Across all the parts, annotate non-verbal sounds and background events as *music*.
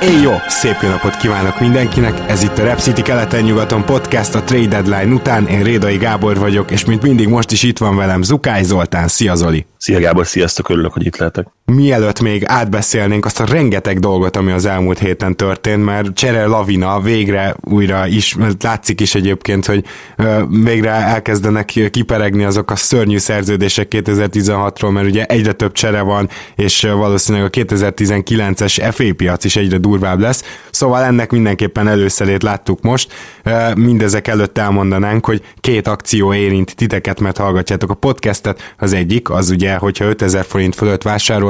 Éj jó! Szép jó napot kívánok mindenkinek! Ez itt a Rep City keleten-nyugaton podcast a Trade Deadline után. Én Rédai Gábor vagyok, és mint mindig most is itt van velem Zukály Zoltán. Szia Zoli! Szia Gábor, sziasztok, örülök, hogy itt lehetek. Mielőtt még átbeszélnénk azt a rengeteg dolgot, ami az elmúlt héten történt, mert csere lavina végre újra is, látszik is egyébként, hogy végre elkezdenek kiperegni azok a szörnyű szerződések 2016-ról, mert ugye egyre több csere van, és valószínűleg a 2019-es FA piac is egyre durvább lesz, szóval ennek mindenképpen előszerét láttuk most. Mindezek előtt elmondanánk, hogy két akció érint titeket, mert hallgatjátok a podcastet. Az egyik, az ugye, hogyha 5000 forint fölött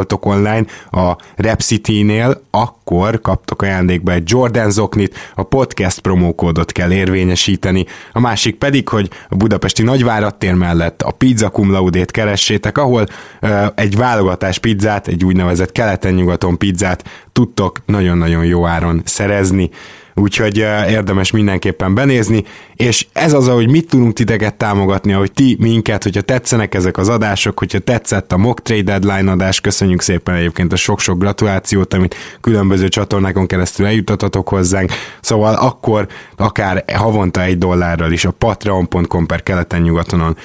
vásároltok online a Repcity-nél, akkor kaptok ajándékba egy Jordan zoknit, a podcast promókódot kell érvényesíteni. A másik pedig, hogy a budapesti nagyvárattér mellett a pizza cum laudét keressétek, ahol uh, egy válogatás pizzát, egy úgynevezett keleten-nyugaton pizzát tudtok nagyon-nagyon jó áron szerezni úgyhogy érdemes mindenképpen benézni, és ez az, hogy mit tudunk titeket támogatni, hogy ti minket, hogyha tetszenek ezek az adások, hogyha tetszett a Mock Trade Deadline adás, köszönjük szépen egyébként a sok-sok gratulációt, amit különböző csatornákon keresztül eljutatatok hozzánk, szóval akkor akár havonta egy dollárral is a patreon.com per keleten-nyugatonon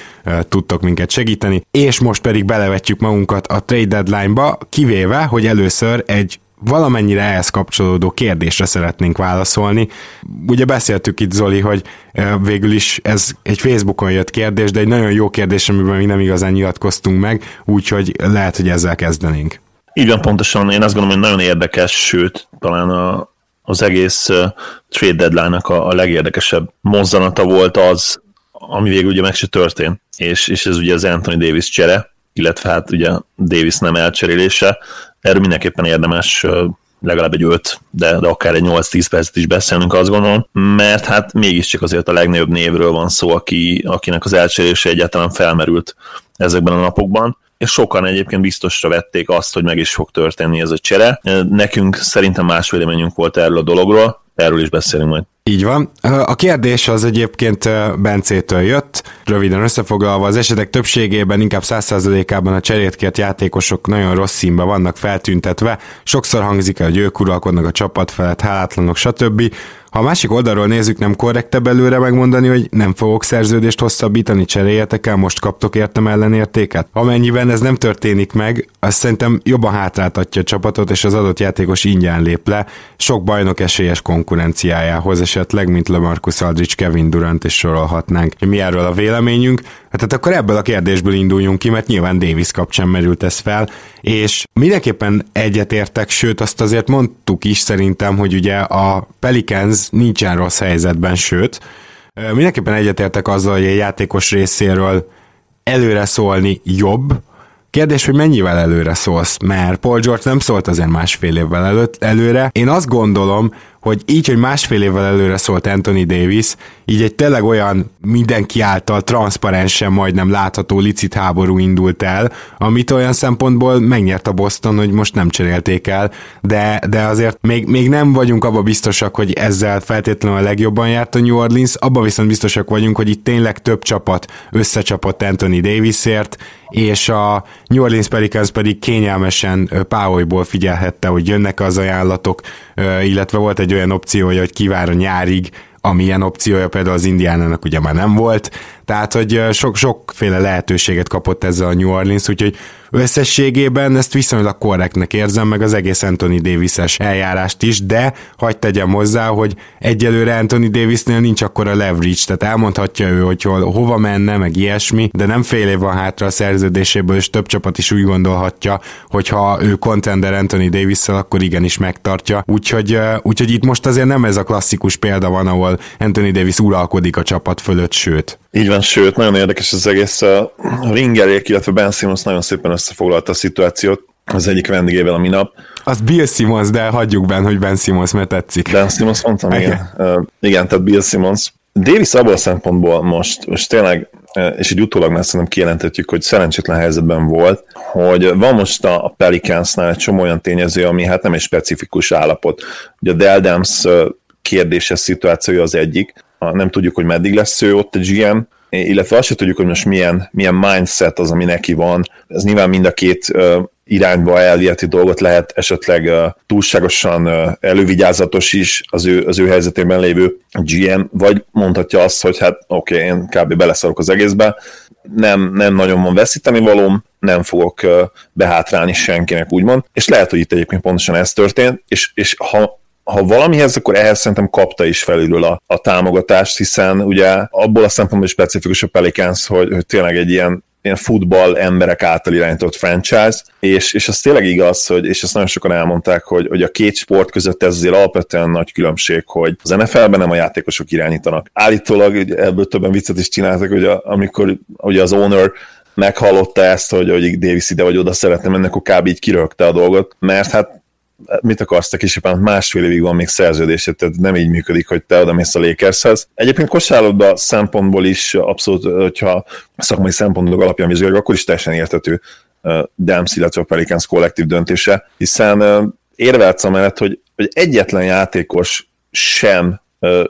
tudtok minket segíteni, és most pedig belevetjük magunkat a Trade Deadline-ba, kivéve, hogy először egy valamennyire ehhez kapcsolódó kérdésre szeretnénk válaszolni. Ugye beszéltük itt, Zoli, hogy végül is ez egy Facebookon jött kérdés, de egy nagyon jó kérdés, amiben mi nem igazán nyilatkoztunk meg, úgyhogy lehet, hogy ezzel kezdenénk. Így van, pontosan. Én azt gondolom, hogy nagyon érdekes, sőt, talán a, az egész trade deadline-nak a, a legérdekesebb mozzanata volt az, ami végül ugye meg se történt, és, és ez ugye az Anthony Davis csere, illetve hát ugye Davis nem elcserélése, erről mindenképpen érdemes legalább egy 5, de, de akár egy 8-10 percet is beszélnünk, azt gondolom, mert hát mégiscsak azért a legnagyobb névről van szó, aki, akinek az elcserélése egyáltalán felmerült ezekben a napokban, és sokan egyébként biztosra vették azt, hogy meg is fog történni ez a csere. Nekünk szerintem más véleményünk volt erről a dologról, erről is beszélünk majd. Így van. A kérdés az egyébként Bencétől jött. Röviden összefoglalva, az esetek többségében, inkább 100%-ában a cserét játékosok nagyon rossz színben vannak feltüntetve. Sokszor hangzik el, hogy ők uralkodnak a csapat felett, hálátlanok, stb. Ha a másik oldalról nézzük, nem korrektebb előre megmondani, hogy nem fogok szerződést hosszabbítani, cseréljetek el, most kaptok értem ellenértéket? Amennyiben ez nem történik meg, azt szerintem jobban hátráltatja a csapatot, és az adott játékos ingyen lép le, sok bajnok esélyes konkurenciájához esetleg, mint Lamarcus Aldridge, Kevin Durant és sorolhatnánk. Mi erről a véleményünk? Hát akkor ebből a kérdésből induljunk ki, mert nyilván Davis kapcsán merült ez fel, és mindenképpen egyetértek, sőt azt azért mondtuk is szerintem, hogy ugye a Pelicans nincsen rossz helyzetben, sőt, mindenképpen egyetértek azzal, hogy a játékos részéről előre szólni jobb, Kérdés, hogy mennyivel előre szólsz, mert Paul George nem szólt azért másfél évvel előtt, előre. Én azt gondolom, hogy így, hogy másfél évvel előre szólt Anthony Davis, így egy tényleg olyan mindenki által transzparensen majdnem látható licit háború indult el, amit olyan szempontból megnyert a Boston, hogy most nem cserélték el, de, de azért még, még nem vagyunk abba biztosak, hogy ezzel feltétlenül a legjobban járt a New Orleans, abba viszont biztosak vagyunk, hogy itt tényleg több csapat összecsapott Anthony Davisért, és a New Orleans Pelicans pedig kényelmesen Páholyból figyelhette, hogy jönnek az ajánlatok, illetve volt egy olyan opciója, hogy kivár a nyárig, amilyen opciója például az Indiánának ugye már nem volt, tehát hogy sok, sokféle lehetőséget kapott ezzel a New Orleans, úgyhogy Összességében ezt viszonylag korrektnek érzem, meg az egész Anthony Davis-es eljárást is, de hagyd tegyem hozzá, hogy egyelőre Anthony Davisnél nincs akkor a leverage, tehát elmondhatja ő, hogy hol, hova menne, meg ilyesmi, de nem fél év van hátra a szerződéséből, és több csapat is úgy gondolhatja, hogy ha ő contender Anthony davis akkor igenis megtartja. Úgyhogy, úgyhogy itt most azért nem ez a klasszikus példa van, ahol Anthony Davis uralkodik a csapat fölött, sőt. Így van, sőt, nagyon érdekes az egész. A Ringerék, illetve Ben Simmons nagyon szépen összefoglalta a szituációt az egyik vendégével a minap. Az Bill Simmons, de hagyjuk benne, hogy Ben Simmons, mert tetszik. Ben Simmons mondtam, igen. Igen, uh, igen tehát Bill Simmons. Davis abból a szempontból most, most tényleg és egy utólag már szerintem kijelentetjük, hogy szerencsétlen helyzetben volt, hogy van most a Pelicansnál egy csomó olyan tényező, ami hát nem egy specifikus állapot. Ugye a Deldams kérdéses szituációja az egyik, nem tudjuk, hogy meddig lesz ő ott a GM, illetve azt sem tudjuk, hogy most milyen, milyen mindset az, ami neki van. Ez nyilván mind a két irányba elviheti dolgot lehet esetleg túlságosan elővigyázatos is az ő, az ő helyzetében lévő GM, vagy mondhatja azt, hogy hát oké, okay, én kb. beleszarok az egészbe, nem, nem nagyon van veszíteni valóm, nem fogok behátrálni senkinek, úgymond, és lehet, hogy itt egyébként pontosan ez történt, és, és ha ha valamihez, akkor ehhez szerintem kapta is felülről a, a támogatást, hiszen ugye abból a szempontból is specifikus a Pelicans, hogy, hogy tényleg egy ilyen ilyen futball emberek által irányított franchise, és, és az tényleg igaz, hogy, és ezt nagyon sokan elmondták, hogy, hogy a két sport között ez azért alapvetően nagy különbség, hogy az NFL-ben nem a játékosok irányítanak. Állítólag ebből többen viccet is csináltak, hogy a, amikor ugye az owner meghallotta ezt, hogy, hogy Davis ide vagy oda szeretne menni, akkor kb. így kirögte a dolgot, mert hát mit akarsz te kisebben, másfél évig van még szerződésed, tehát nem így működik, hogy te oda mész a Lakershez. Egyébként kosárlabda szempontból is abszolút, hogyha szakmai szempontok alapján vizsgáljuk, akkor is teljesen értető Dams, illetve a Pelicans kollektív döntése, hiszen érvelsz amellett, hogy, hogy egyetlen játékos sem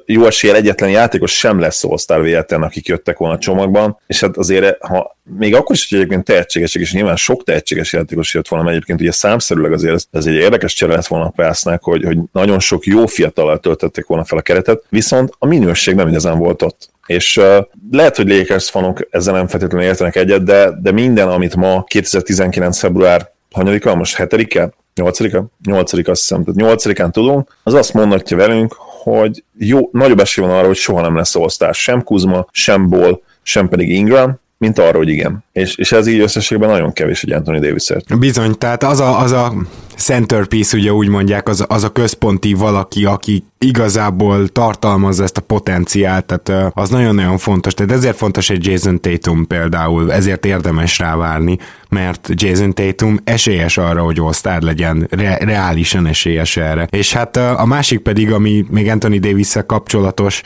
jó eséllyel egyetlen játékos sem lesz all véletlen, akik jöttek volna a csomagban, és hát azért, ha még akkor is, hogy egyébként tehetségesek, és nyilván sok tehetséges játékos jött volna, mert egyébként ugye számszerűleg azért ez, ez egy érdekes csere lett volna a Pásznak, hogy, hogy nagyon sok jó fiatal töltötték volna fel a keretet, viszont a minőség nem igazán volt ott. És uh, lehet, hogy Lakers fanok ezzel nem feltétlenül értenek egyet, de, de minden, amit ma 2019. február hanyadika, most hetedike, nyolcadika, nyolcadik azt hiszem, tehát nyolcadikán tudunk, az azt mondatja velünk, hogy jó, nagyobb esély van arra, hogy soha nem lesz osztás, sem Kuzma, sem Ball, sem pedig Ingram, mint arra, hogy igen. És, és ez így összességben nagyon kevés egy Anthony davis -ért. Bizony, tehát az a, az a centerpiece, ugye úgy mondják, az, az a központi valaki, aki igazából tartalmazza ezt a potenciált, tehát az nagyon-nagyon fontos. Tehát ezért fontos egy Jason Tatum például, ezért érdemes rávárni, mert Jason Tatum esélyes arra, hogy all legyen, re- reálisan esélyes erre. És hát a másik pedig, ami még Anthony davis kapcsolatos,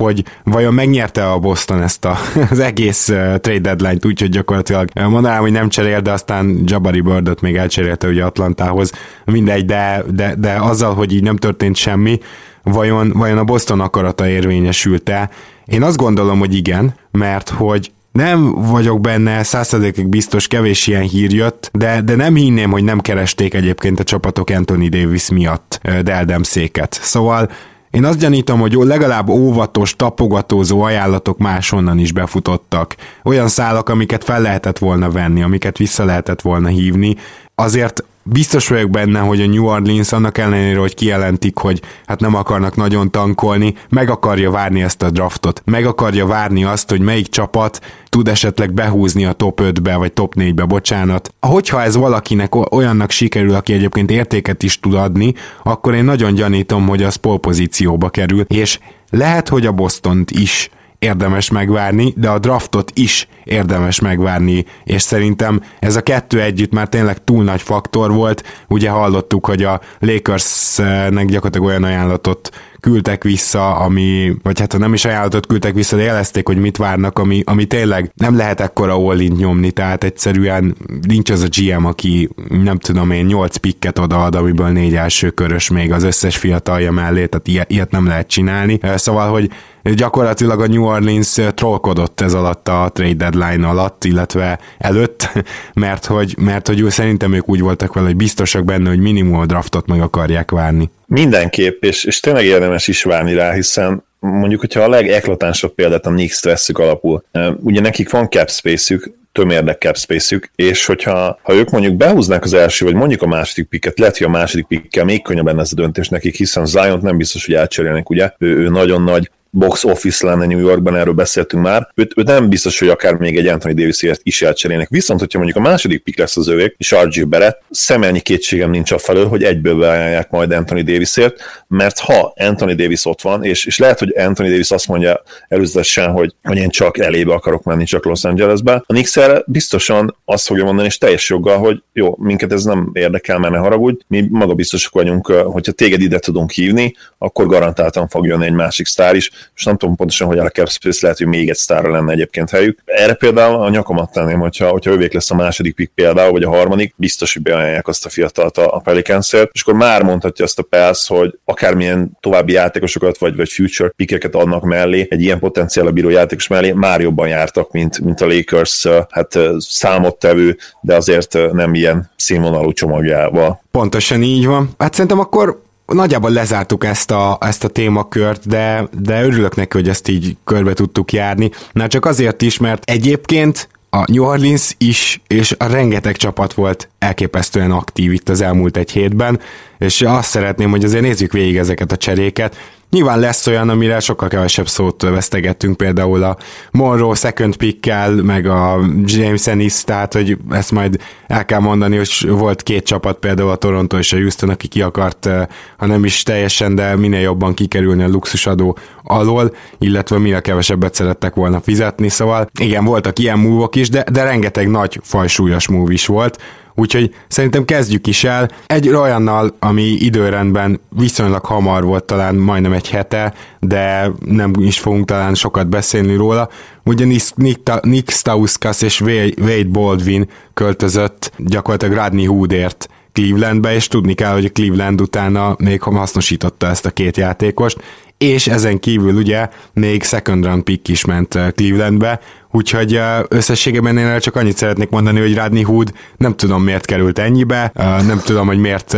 hogy vajon megnyerte a Boston ezt a, *laughs* az egész trade deadline-t, úgyhogy gyakorlatilag mondanám, hogy nem cserél, de aztán Jabari Birdot még elcserélte ugye Atlantához, mindegy, de, de, de azzal, hogy így nem történt semmi, vajon, vajon a Boston akarata érvényesült-e? Én azt gondolom, hogy igen, mert hogy nem vagyok benne százszerzékig biztos, kevés ilyen hír jött, de, de nem hinném, hogy nem keresték egyébként a csapatok Anthony Davis miatt Deldem széket. Szóval én azt gyanítom, hogy legalább óvatos, tapogatózó ajánlatok máshonnan is befutottak. Olyan szálak, amiket fel lehetett volna venni, amiket vissza lehetett volna hívni. Azért biztos vagyok benne, hogy a New Orleans annak ellenére, hogy kijelentik, hogy hát nem akarnak nagyon tankolni, meg akarja várni ezt a draftot. Meg akarja várni azt, hogy melyik csapat tud esetleg behúzni a top 5-be, vagy top 4-be, bocsánat. Hogyha ez valakinek olyannak sikerül, aki egyébként értéket is tud adni, akkor én nagyon gyanítom, hogy az polpozícióba kerül, és lehet, hogy a Bostont is érdemes megvárni, de a draftot is érdemes megvárni, és szerintem ez a kettő együtt már tényleg túl nagy faktor volt. Ugye hallottuk, hogy a Lakersnek gyakorlatilag olyan ajánlatot küldtek vissza, ami, vagy hát ha nem is ajánlatot küldtek vissza, de jelezték, hogy mit várnak, ami, ami tényleg nem lehet ekkora all nyomni, tehát egyszerűen nincs az a GM, aki nem tudom én, 8 pikket odaad, amiből négy első körös még az összes fiatalja mellé, tehát ilyet, ilyet nem lehet csinálni. Szóval, hogy gyakorlatilag a New Orleans trollkodott ez alatt a trade deadline alatt, illetve előtt, *laughs* mert hogy, mert hogy szerintem ők úgy voltak vele, hogy biztosak benne, hogy minimum a draftot meg akarják várni. Mindenképp, és, és tényleg érdemes is várni rá, hiszen mondjuk, hogyha a legeklatánsabb példát a Knicks veszük alapul, ugye nekik van cap space-ük, tömérdek cap space-ük, és hogyha ha ők mondjuk behúznák az első, vagy mondjuk a második picket, lehet, hogy a második pikkel még könnyebb lenne ez a döntés nekik, hiszen Zion nem biztos, hogy elcserélnek, ugye? Ő, ő nagyon nagy box office lenne New Yorkban, erről beszéltünk már. Őt, őt nem biztos, hogy akár még egy Anthony davis is elcserélnek. Viszont, hogyha mondjuk a második pick lesz az övék, és RG Barrett, szemelnyi kétségem nincs a felől, hogy egyből beállják majd Anthony Davisért, mert ha Anthony Davis ott van, és, és lehet, hogy Anthony Davis azt mondja előzetesen, hogy, hogy én csak elébe akarok menni, csak Los Angelesbe, a Knicks biztosan azt fogja mondani, és teljes joggal, hogy jó, minket ez nem érdekel, mert ne haragudj, mi maga biztosak vagyunk, hogyha téged ide tudunk hívni, akkor garantáltan fog jönni egy másik sztár is, és nem tudom pontosan, hogy a cap lehet, hogy még egy sztárra lenne egyébként helyük. Erre például a nyakamat tenném, hogyha, hogyha ővék lesz a második pick például, vagy a harmadik, biztos, hogy beajánlják azt a fiatalt a, a pelicans és akkor már mondhatja azt a Pels, hogy akármilyen további játékosokat, vagy, vagy future pickeket adnak mellé, egy ilyen potenciál bíró játékos mellé, már jobban jártak, mint, mint a Lakers, hát számottevő, de azért nem ilyen színvonalú csomagjával. Pontosan így van. Hát szerintem akkor nagyjából lezártuk ezt a, ezt a témakört, de, de örülök neki, hogy ezt így körbe tudtuk járni. Na csak azért is, mert egyébként a New Orleans is, és a rengeteg csapat volt elképesztően aktív itt az elmúlt egy hétben, és azt szeretném, hogy azért nézzük végig ezeket a cseréket, Nyilván lesz olyan, amire sokkal kevesebb szót vesztegettünk, például a Monroe second pickkel, meg a James Ennis, tehát hogy ezt majd el kell mondani, hogy volt két csapat, például a Toronto és a Houston, aki ki akart, eh, ha nem is teljesen, de minél jobban kikerülni a luxusadó alól, illetve minél kevesebbet szerettek volna fizetni, szóval igen, voltak ilyen múvok is, de, de rengeteg nagy fajsúlyos múv is volt, Úgyhogy szerintem kezdjük is el egy olyannal, ami időrendben viszonylag hamar volt, talán majdnem egy hete, de nem is fogunk talán sokat beszélni róla. Ugyanis Nick, Nick Stauskas és Wade Baldwin költözött gyakorlatilag Radney Hoodért Clevelandbe, és tudni kell, hogy a Cleveland utána még hasznosította ezt a két játékost, és ezen kívül ugye még second round pick is ment Clevelandbe, Úgyhogy összességében én csak annyit szeretnék mondani, hogy Radney Hood nem tudom miért került ennyibe, nem tudom, hogy miért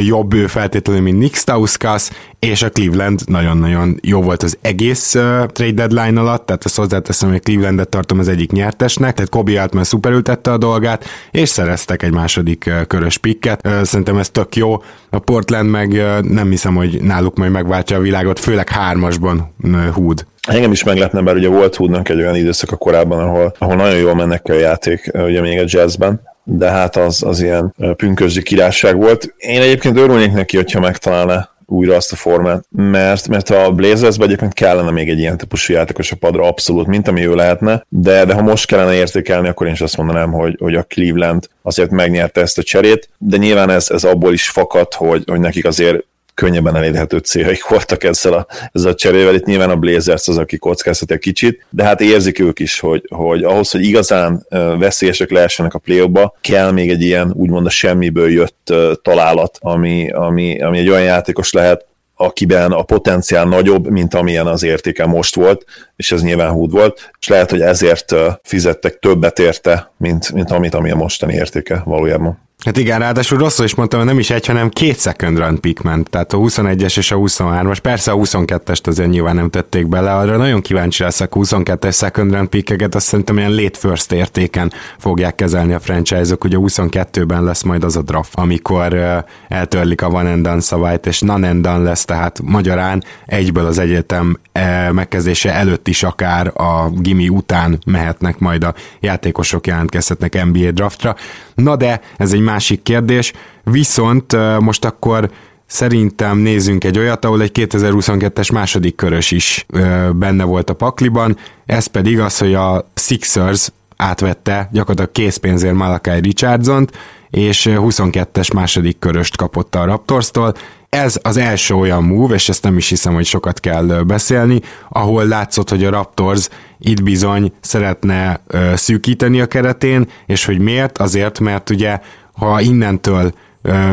jobb ő feltétlenül, mint Nick Stauskas, és a Cleveland nagyon-nagyon jó volt az egész trade deadline alatt, tehát ezt hozzáteszem, hogy Clevelandet tartom az egyik nyertesnek, tehát Kobe Altman szuperültette a dolgát, és szereztek egy második körös pikket. Szerintem ez tök jó. A Portland meg nem hiszem, hogy náluk majd megváltja a világot, főleg hármasban Hood. Engem is meglepne, bár ugye volt Hoodnak egy olyan időszaka korábban, ahol, ahol nagyon jól mennek a játék, ugye még a jazzben, de hát az, az ilyen pünkösdi királyság volt. Én egyébként örülnék neki, hogyha megtalálna újra azt a formát, mert, mert a Blazersben egyébként kellene még egy ilyen típusú játékos a padra, abszolút, mint ami ő lehetne, de, de ha most kellene értékelni, akkor én is azt mondanám, hogy, hogy a Cleveland azért megnyerte ezt a cserét, de nyilván ez, ez abból is fakad, hogy, hogy nekik azért könnyebben elérhető céljaik voltak ezzel a, ezzel a cserével. Itt nyilván a Blazers az, aki kockáztat egy kicsit, de hát érzik ők is, hogy, hogy ahhoz, hogy igazán veszélyesek lehessenek a play kell még egy ilyen úgymond a semmiből jött találat, ami, ami, ami egy olyan játékos lehet, akiben a potenciál nagyobb, mint amilyen az értéke most volt, és ez nyilván húd volt, és lehet, hogy ezért fizettek többet érte, mint, mint amit, ami a mostani értéke valójában. Hát igen, ráadásul rosszul is mondtam, hogy nem is egy, hanem két second run pick ment, tehát a 21-es és a 23-as. Persze a 22-est azért nyilván nem tették bele, arra nagyon kíváncsi leszek 22-es second run pickeket, azt szerintem ilyen late first értéken fogják kezelni a franchise-ok, ugye 22-ben lesz majd az a draft, amikor uh, eltörlik a van and szabályt, és non and lesz, tehát magyarán egyből az egyetem uh, megkezdése előtt is akár a gimi után mehetnek majd a játékosok jelentkezhetnek NBA draftra. Na de ez egy másik kérdés, viszont most akkor szerintem nézzünk egy olyat, ahol egy 2022-es második körös is benne volt a pakliban, ez pedig az, hogy a Sixers átvette gyakorlatilag készpénzért Malakai Richardson-t, és 22-es második köröst kapott a Raptorstól. Ez az első olyan move, és ezt nem is hiszem, hogy sokat kell beszélni, ahol látszott, hogy a Raptors itt bizony szeretne szűkíteni a keretén, és hogy miért? Azért, mert ugye ha innentől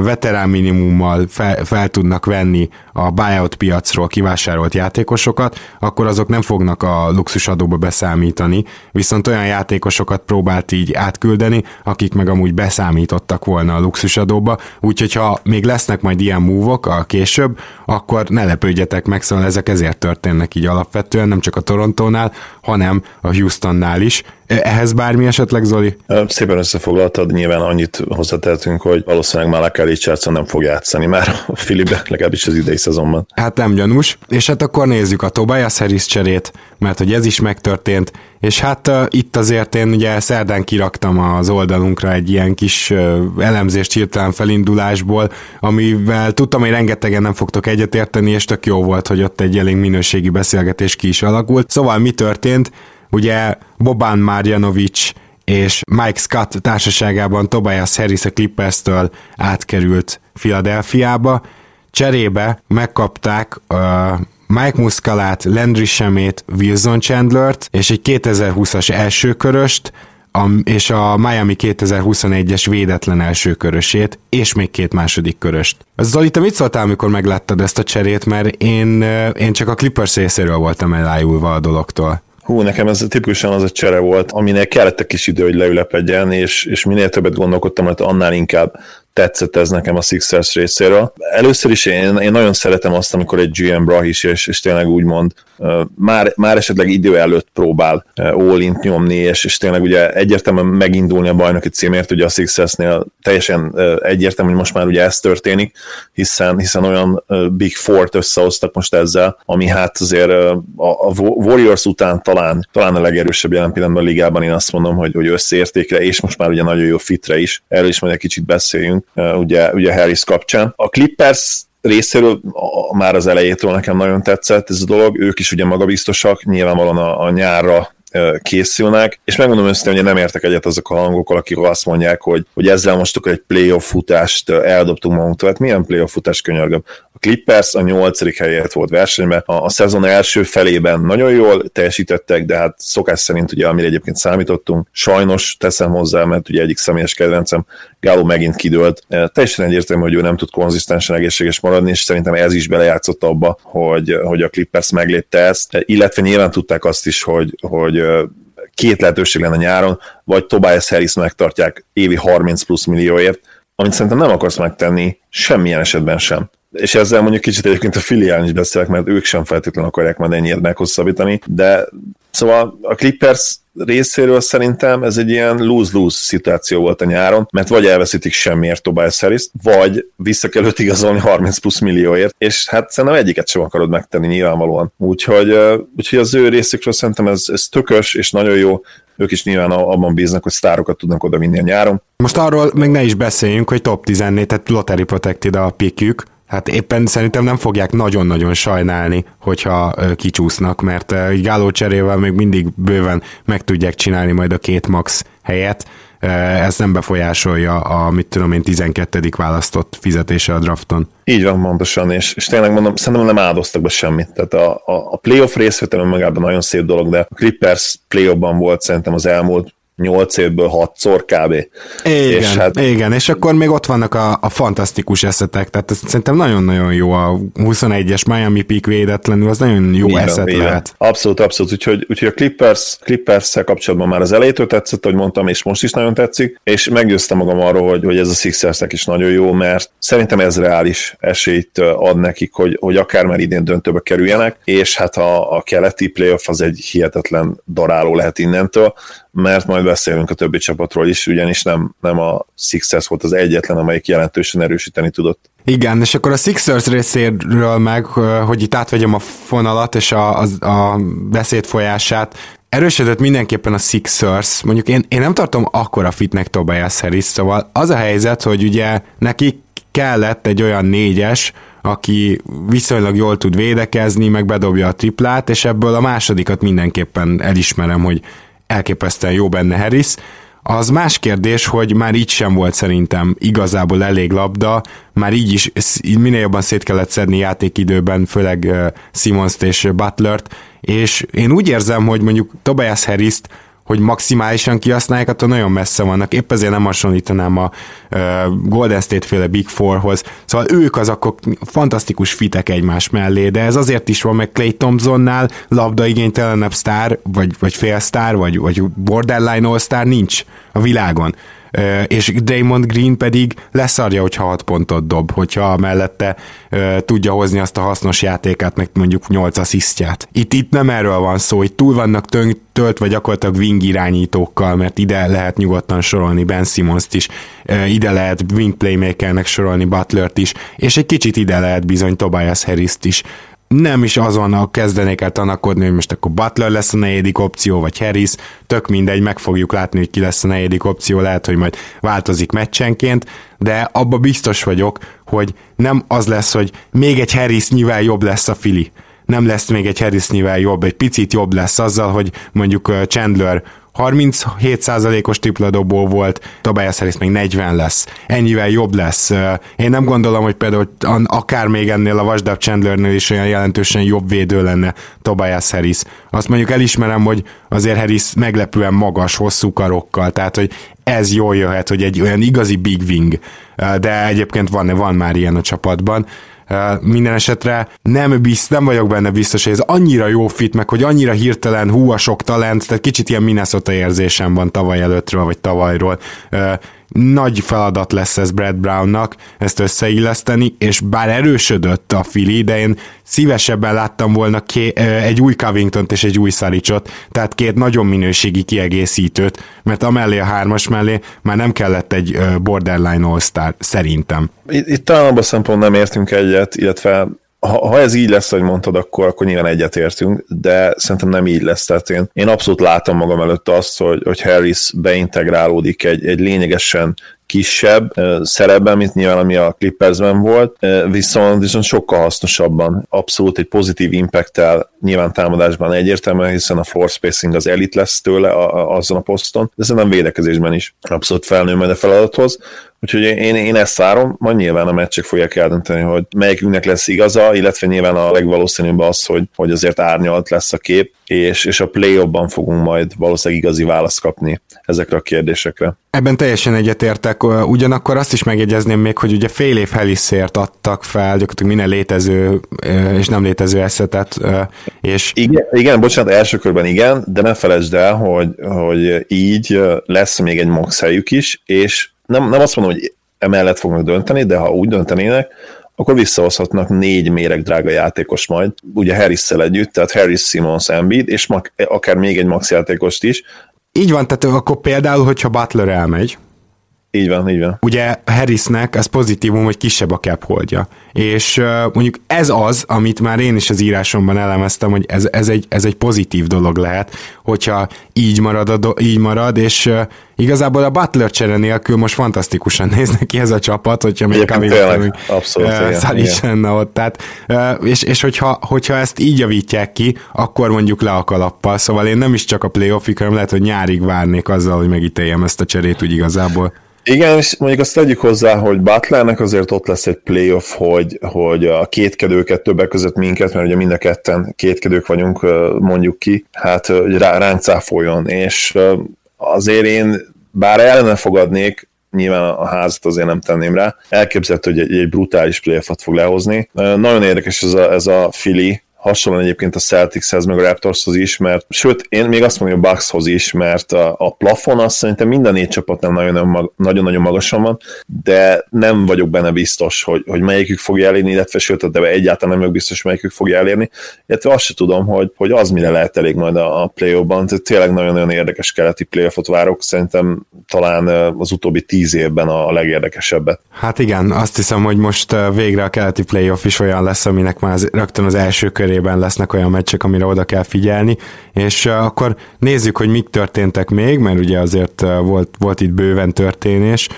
veterán minimummal fel, fel tudnak venni a buyout piacról kivásárolt játékosokat, akkor azok nem fognak a luxusadóba beszámítani, viszont olyan játékosokat próbált így átküldeni, akik meg amúgy beszámítottak volna a luxusadóba, úgyhogy ha még lesznek majd ilyen múvok a később, akkor ne lepődjetek meg, szóval ezek ezért történnek így alapvetően, nem csak a Torontónál, hanem a Houstonnál is, ehhez bármi esetleg, Zoli? Szépen összefoglaltad, nyilván annyit hozzátehetünk, hogy valószínűleg Malakai Richardson nem fog játszani már a Filibe, legalábbis az idei szezonban. Hát nem gyanús, és hát akkor nézzük a Tobias Harris cserét, mert hogy ez is megtörtént, és hát uh, itt azért én ugye szerdán kiraktam az oldalunkra egy ilyen kis uh, elemzést hirtelen felindulásból, amivel tudtam, hogy rengetegen nem fogtok egyetérteni, és tök jó volt, hogy ott egy elég minőségi beszélgetés ki is alakult. Szóval mi történt? Ugye Boban Marjanovic és Mike Scott társaságában Tobias Harris a Clippers-től átkerült Philadelphiába. Cserébe megkapták uh, Mike Muscalát, Landry Semét, Wilson Chandlert és egy 2020-as elsőköröst, a, és a Miami 2021-es védetlen első körösét, és még két második köröst. Zoli, te mit szóltál, amikor megláttad ezt a cserét, mert én, én csak a Clippers részéről voltam elájulva a dologtól. Hú, nekem ez tipikusan az a csere volt, aminek kellett egy kis idő, hogy leülepedjen, és, és minél többet gondolkodtam, hogy annál inkább tetszett ez nekem a Sixers részéről. Először is én, én nagyon szeretem azt, amikor egy GM Brahis, és, és tényleg úgymond már, már esetleg idő előtt próbál all nyomni, és, és tényleg ugye egyértelműen megindulni a bajnoki címért, ugye a Sixersnél teljesen egyértelmű, hogy most már ugye ez történik, hiszen, hiszen olyan Big Four-t összehoztak most ezzel, ami hát azért a, a Warriors után talán, talán a legerősebb jelen pillanatban a ligában, én azt mondom, hogy, hogy összeértékre, és most már ugye nagyon jó fitre is, erről is majd egy kicsit beszéljünk, ugye, ugye Harris kapcsán. A Clippers részéről már az elejétől nekem nagyon tetszett ez a dolog, ők is ugye magabiztosak, nyilvánvalóan a, a nyárra készülnek, és megmondom őszintén, hogy nem értek egyet azok a hangokkal, akik azt mondják, hogy, hogy ezzel most akkor egy playoff futást eldobtunk magunktól. Hát milyen playoff futás könyörgöm? A Clippers a nyolcadik helyet volt versenyben, a, a szezon első felében nagyon jól teljesítettek, de hát szokás szerint ugye, amire egyébként számítottunk, sajnos teszem hozzá, mert ugye egyik személyes kedvencem Gáló megint kidőlt. Teljesen egyértelmű, hogy ő nem tud konzisztensen egészséges maradni, és szerintem ez is belejátszott abba, hogy, hogy a Clippers meglépte ezt, illetve nyilván tudták azt is, hogy, hogy két lehetőség lenne nyáron, vagy Tobias Harris megtartják évi 30 plusz millióért, amit szerintem nem akarsz megtenni semmilyen esetben sem. És ezzel mondjuk kicsit egyébként a filiálni is beszélek, mert ők sem feltétlenül akarják majd ennyit meghosszabbítani, de Szóval a Clippers részéről szerintem ez egy ilyen lose-lose szituáció volt a nyáron, mert vagy elveszítik semmiért Tobias harris vagy vissza kell őt igazolni 30 plusz millióért, és hát szerintem egyiket sem akarod megtenni nyilvánvalóan. Úgyhogy, úgyhogy az ő részükről szerintem ez, ez tökös és nagyon jó, ők is nyilván abban bíznak, hogy sztárokat tudnak oda vinni a nyáron. Most arról még ne is beszéljünk, hogy top 14, tehát lottery protected a pikjük, Hát éppen szerintem nem fogják nagyon-nagyon sajnálni, hogyha kicsúsznak, mert Gáló cserével még mindig bőven meg tudják csinálni majd a két max helyet. Ez nem befolyásolja a, mit tudom én, 12. választott fizetése a drafton. Így van, pontosan, és, és tényleg mondom, szerintem nem áldoztak be semmit. Tehát a, a, a playoff részvétel önmagában nagyon szép dolog, de a Clippers playoffban volt szerintem az elmúlt 8 évből 6-szor kb. Igen, és hát... igen, és akkor még ott vannak a, a fantasztikus eszetek, tehát ez szerintem nagyon-nagyon jó a 21-es Miami Peak védetlenül, az nagyon jó igen, eszet igen. lehet. Abszolút, abszolút, úgyhogy, úgyhogy a Clippers, clippers kapcsolatban már az elejétől tetszett, hogy mondtam, és most is nagyon tetszik, és meggyőztem magam arról, hogy, hogy ez a Sixersnek is nagyon jó, mert szerintem ez reális esélyt ad nekik, hogy, hogy akár már idén döntőbe kerüljenek, és hát a, a keleti playoff az egy hihetetlen daráló lehet innentől, mert majd beszélünk a többi csapatról is, ugyanis nem, nem a Sixers volt az egyetlen, amelyik jelentősen erősíteni tudott. Igen, és akkor a Sixers részéről meg, hogy itt átvegyem a fonalat és a, a, a beszéd folyását, erősödött mindenképpen a Sixers, mondjuk én, én nem tartom akkora fitnek Tobias Harris, szóval az a helyzet, hogy ugye neki kellett egy olyan négyes, aki viszonylag jól tud védekezni, meg bedobja a triplát, és ebből a másodikat mindenképpen elismerem, hogy elképesztően jó benne Harris. Az más kérdés, hogy már így sem volt szerintem igazából elég labda, már így is minél jobban szét kellett szedni játékidőben, főleg simons és Butlert, és én úgy érzem, hogy mondjuk Tobias Harris-t hogy maximálisan kihasználják, attól nagyon messze vannak. Épp ezért nem hasonlítanám a Golden State féle Big Fourhoz. Szóval ők az akkor fantasztikus fitek egymás mellé, de ez azért is van, meg Clay Thompsonnál labdaigénytelenebb sztár, vagy, vagy félsztár, vagy, vagy borderline all nincs a világon és Draymond Green pedig leszarja, hogyha 6 pontot dob, hogyha mellette tudja hozni azt a hasznos játékát, meg mondjuk 8 asszisztját. Itt, itt nem erről van szó, itt túl vannak tönk, töltve gyakorlatilag wing irányítókkal, mert ide lehet nyugodtan sorolni Ben simmons is, ide lehet wing playmakernek sorolni Butlert is, és egy kicsit ide lehet bizony Tobias harris is nem is azon a kezdenék el tanakodni, hogy most akkor Butler lesz a negyedik opció, vagy Harris, tök mindegy, meg fogjuk látni, hogy ki lesz a negyedik opció, lehet, hogy majd változik meccsenként, de abba biztos vagyok, hogy nem az lesz, hogy még egy Harris nyilván jobb lesz a Fili. Nem lesz még egy Harris nyilván jobb, egy picit jobb lesz azzal, hogy mondjuk Chandler 37%-os tripla dobó volt, Tobias Harris még 40 lesz. Ennyivel jobb lesz. Én nem gondolom, hogy például akár még ennél a Vasdab Chandlernél is olyan jelentősen jobb védő lenne Tobias Harris. Azt mondjuk elismerem, hogy azért Harris meglepően magas, hosszú karokkal, tehát hogy ez jól jöhet, hogy egy olyan igazi big wing, de egyébként van, van már ilyen a csapatban. Minden esetre nem, bizt, nem vagyok benne biztos, hogy ez annyira jó fit, meg hogy annyira hirtelen hú a sok talent, tehát kicsit ilyen Minnesota érzésem van tavaly előttről, vagy tavalyról nagy feladat lesz ez Brad Brownnak ezt összeilleszteni, és bár erősödött a Fili, de én szívesebben láttam volna ké, egy új covington és egy új Szaricsot, tehát két nagyon minőségi kiegészítőt, mert amellé a hármas mellé már nem kellett egy borderline all-star, szerintem. Itt, itt talán abban szempont nem értünk egyet, illetve ha, ha ez így lesz, hogy mondtad, akkor, akkor nyilván egyetértünk, de szerintem nem így lesz. Tehát én, én abszolút látom magam előtt azt, hogy, hogy Harris beintegrálódik egy, egy lényegesen kisebb szerepben, mint nyilván ami a Clippersben volt, viszont, viszont sokkal hasznosabban, abszolút egy pozitív impact nyilván támadásban egyértelműen, hiszen a floor spacing az elit lesz tőle a, a, azon a poszton, de szerintem védekezésben is abszolút felnő majd a feladathoz, Úgyhogy én, én ezt várom, majd nyilván a meccsek fogják eldönteni, hogy melyikünknek lesz igaza, illetve nyilván a legvalószínűbb az, hogy, hogy azért árnyalt lesz a kép, és, és a play ban fogunk majd valószínűleg igazi választ kapni ezekre a kérdésekre. Ebben teljesen egyetértek, ugyanakkor azt is megjegyezném még, hogy ugye fél év Heliszért adtak fel, gyakorlatilag minden létező és nem létező eszetet, és... Igen, igen, bocsánat, első körben igen, de ne felejtsd el, hogy, hogy így lesz még egy max helyük is, és nem, nem azt mondom, hogy emellett fognak dönteni, de ha úgy döntenének, akkor visszahozhatnak négy méreg drága játékos majd, ugye harris együtt, tehát Harris, Simons, Embiid, és akár még egy max játékost is. Így van, tehát akkor például, hogyha Butler elmegy, így van, így van. Ugye Harrisnek ez pozitívum, hogy kisebb a cap holdja. És uh, mondjuk ez az, amit már én is az írásomban elemeztem, hogy ez, ez, egy, ez egy pozitív dolog lehet, hogyha így marad, a do, így marad és uh, igazából a Butler csere nélkül most fantasztikusan *laughs* néz neki ez a csapat, hogyha még Covington uh, is lenne ott. Tehát, uh, és, és hogyha, hogyha ezt így javítják ki, akkor mondjuk le a kalappal. Szóval én nem is csak a playoffig, hanem lehet, hogy nyárig várnék azzal, hogy megítéljem ezt a cserét úgy igazából. Igen, és mondjuk azt tegyük hozzá, hogy Butlernek azért ott lesz egy playoff, hogy, hogy a kétkedőket többek között minket, mert ugye mind a ketten kétkedők vagyunk, mondjuk ki, hát hogy rá, ránk cáfoljon, és azért én bár ellene fogadnék, nyilván a házat azért nem tenném rá, elképzelhető, hogy egy, egy brutális playoffot fog lehozni. Nagyon érdekes ez a, ez a Fili, hasonlóan egyébként a Celticshez, meg a Raptorshoz is, mert sőt, én még azt mondom, hogy a Buckshoz is, mert a, a plafon azt szerintem minden négy csapatnál nagyon-nagyon magasan van, de nem vagyok benne biztos, hogy, hogy melyikük fogja elérni, illetve sőt, de egyáltalán nem vagyok biztos, melyikük fogja elérni, illetve azt se tudom, hogy, hogy az mire lehet elég majd a, a play-offban, tehát tényleg nagyon-nagyon érdekes keleti playoffot várok, szerintem talán az utóbbi tíz évben a legérdekesebbet. Hát igen, azt hiszem, hogy most végre a keleti playoff is olyan lesz, aminek már az, rögtön az első kör körében lesznek olyan meccsek, amire oda kell figyelni, és akkor nézzük, hogy mik történtek még, mert ugye azért volt, volt itt bőven történés.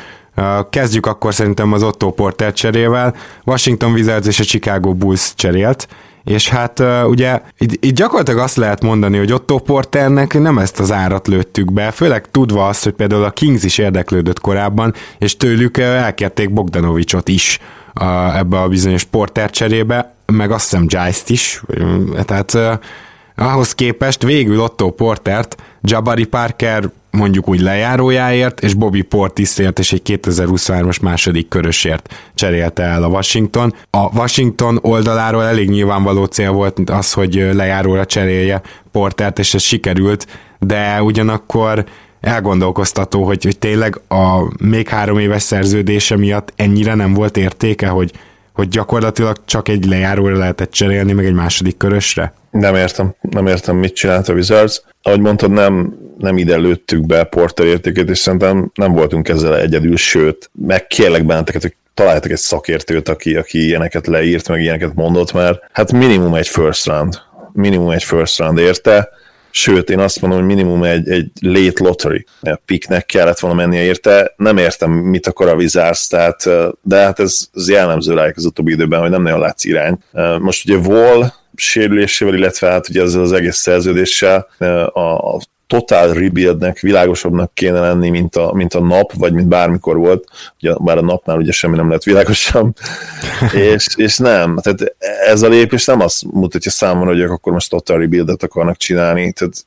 Kezdjük akkor szerintem az Otto Porter cserével. Washington Wizards és a Chicago Bulls cserélt, és hát ugye itt, itt gyakorlatilag azt lehet mondani, hogy Otto Porternek nem ezt az árat lőttük be, főleg tudva azt, hogy például a Kings is érdeklődött korábban, és tőlük elkérték Bogdanovicsot is a, ebbe a bizonyos Porter cserébe, meg azt hiszem Giles-t is, tehát uh, ahhoz képest végül Otto Portert Jabari Parker mondjuk úgy lejárójáért, és Bobby Portisért és egy 2023-as második körösért cserélte el a Washington. A Washington oldaláról elég nyilvánvaló cél volt az, hogy lejáróra cserélje Portert, és ez sikerült, de ugyanakkor elgondolkoztató, hogy, hogy tényleg a még három éves szerződése miatt ennyire nem volt értéke, hogy hogy gyakorlatilag csak egy lejáróra lehetett cserélni, meg egy második körösre? Nem értem, nem értem, mit csinált a Wizards. Ahogy mondtad, nem, nem ide lőttük be Porter értékét, és szerintem nem voltunk ezzel egyedül, sőt, meg kérlek benneteket, hogy találjátok egy szakértőt, aki, aki ilyeneket leírt, meg ilyeneket mondott, mert hát minimum egy first round, minimum egy first round érte, sőt, én azt mondom, hogy minimum egy, egy late lottery picknek kellett volna mennie érte. Nem értem, mit akar a Wizards, tehát, de hát ez, ez jellemző rájuk az utóbbi időben, hogy nem nagyon látsz irány. Most ugye Wall sérülésével, illetve hát ugye ezzel az egész szerződéssel a, a total rebuildnek világosabbnak kéne lenni, mint a, mint a nap, vagy mint bármikor volt, ugye, bár a napnál ugye semmi nem lett világosabb, *laughs* és, és nem, tehát ez a lépés nem azt mutatja számomra, hogy akkor most total rebuildet akarnak csinálni, tehát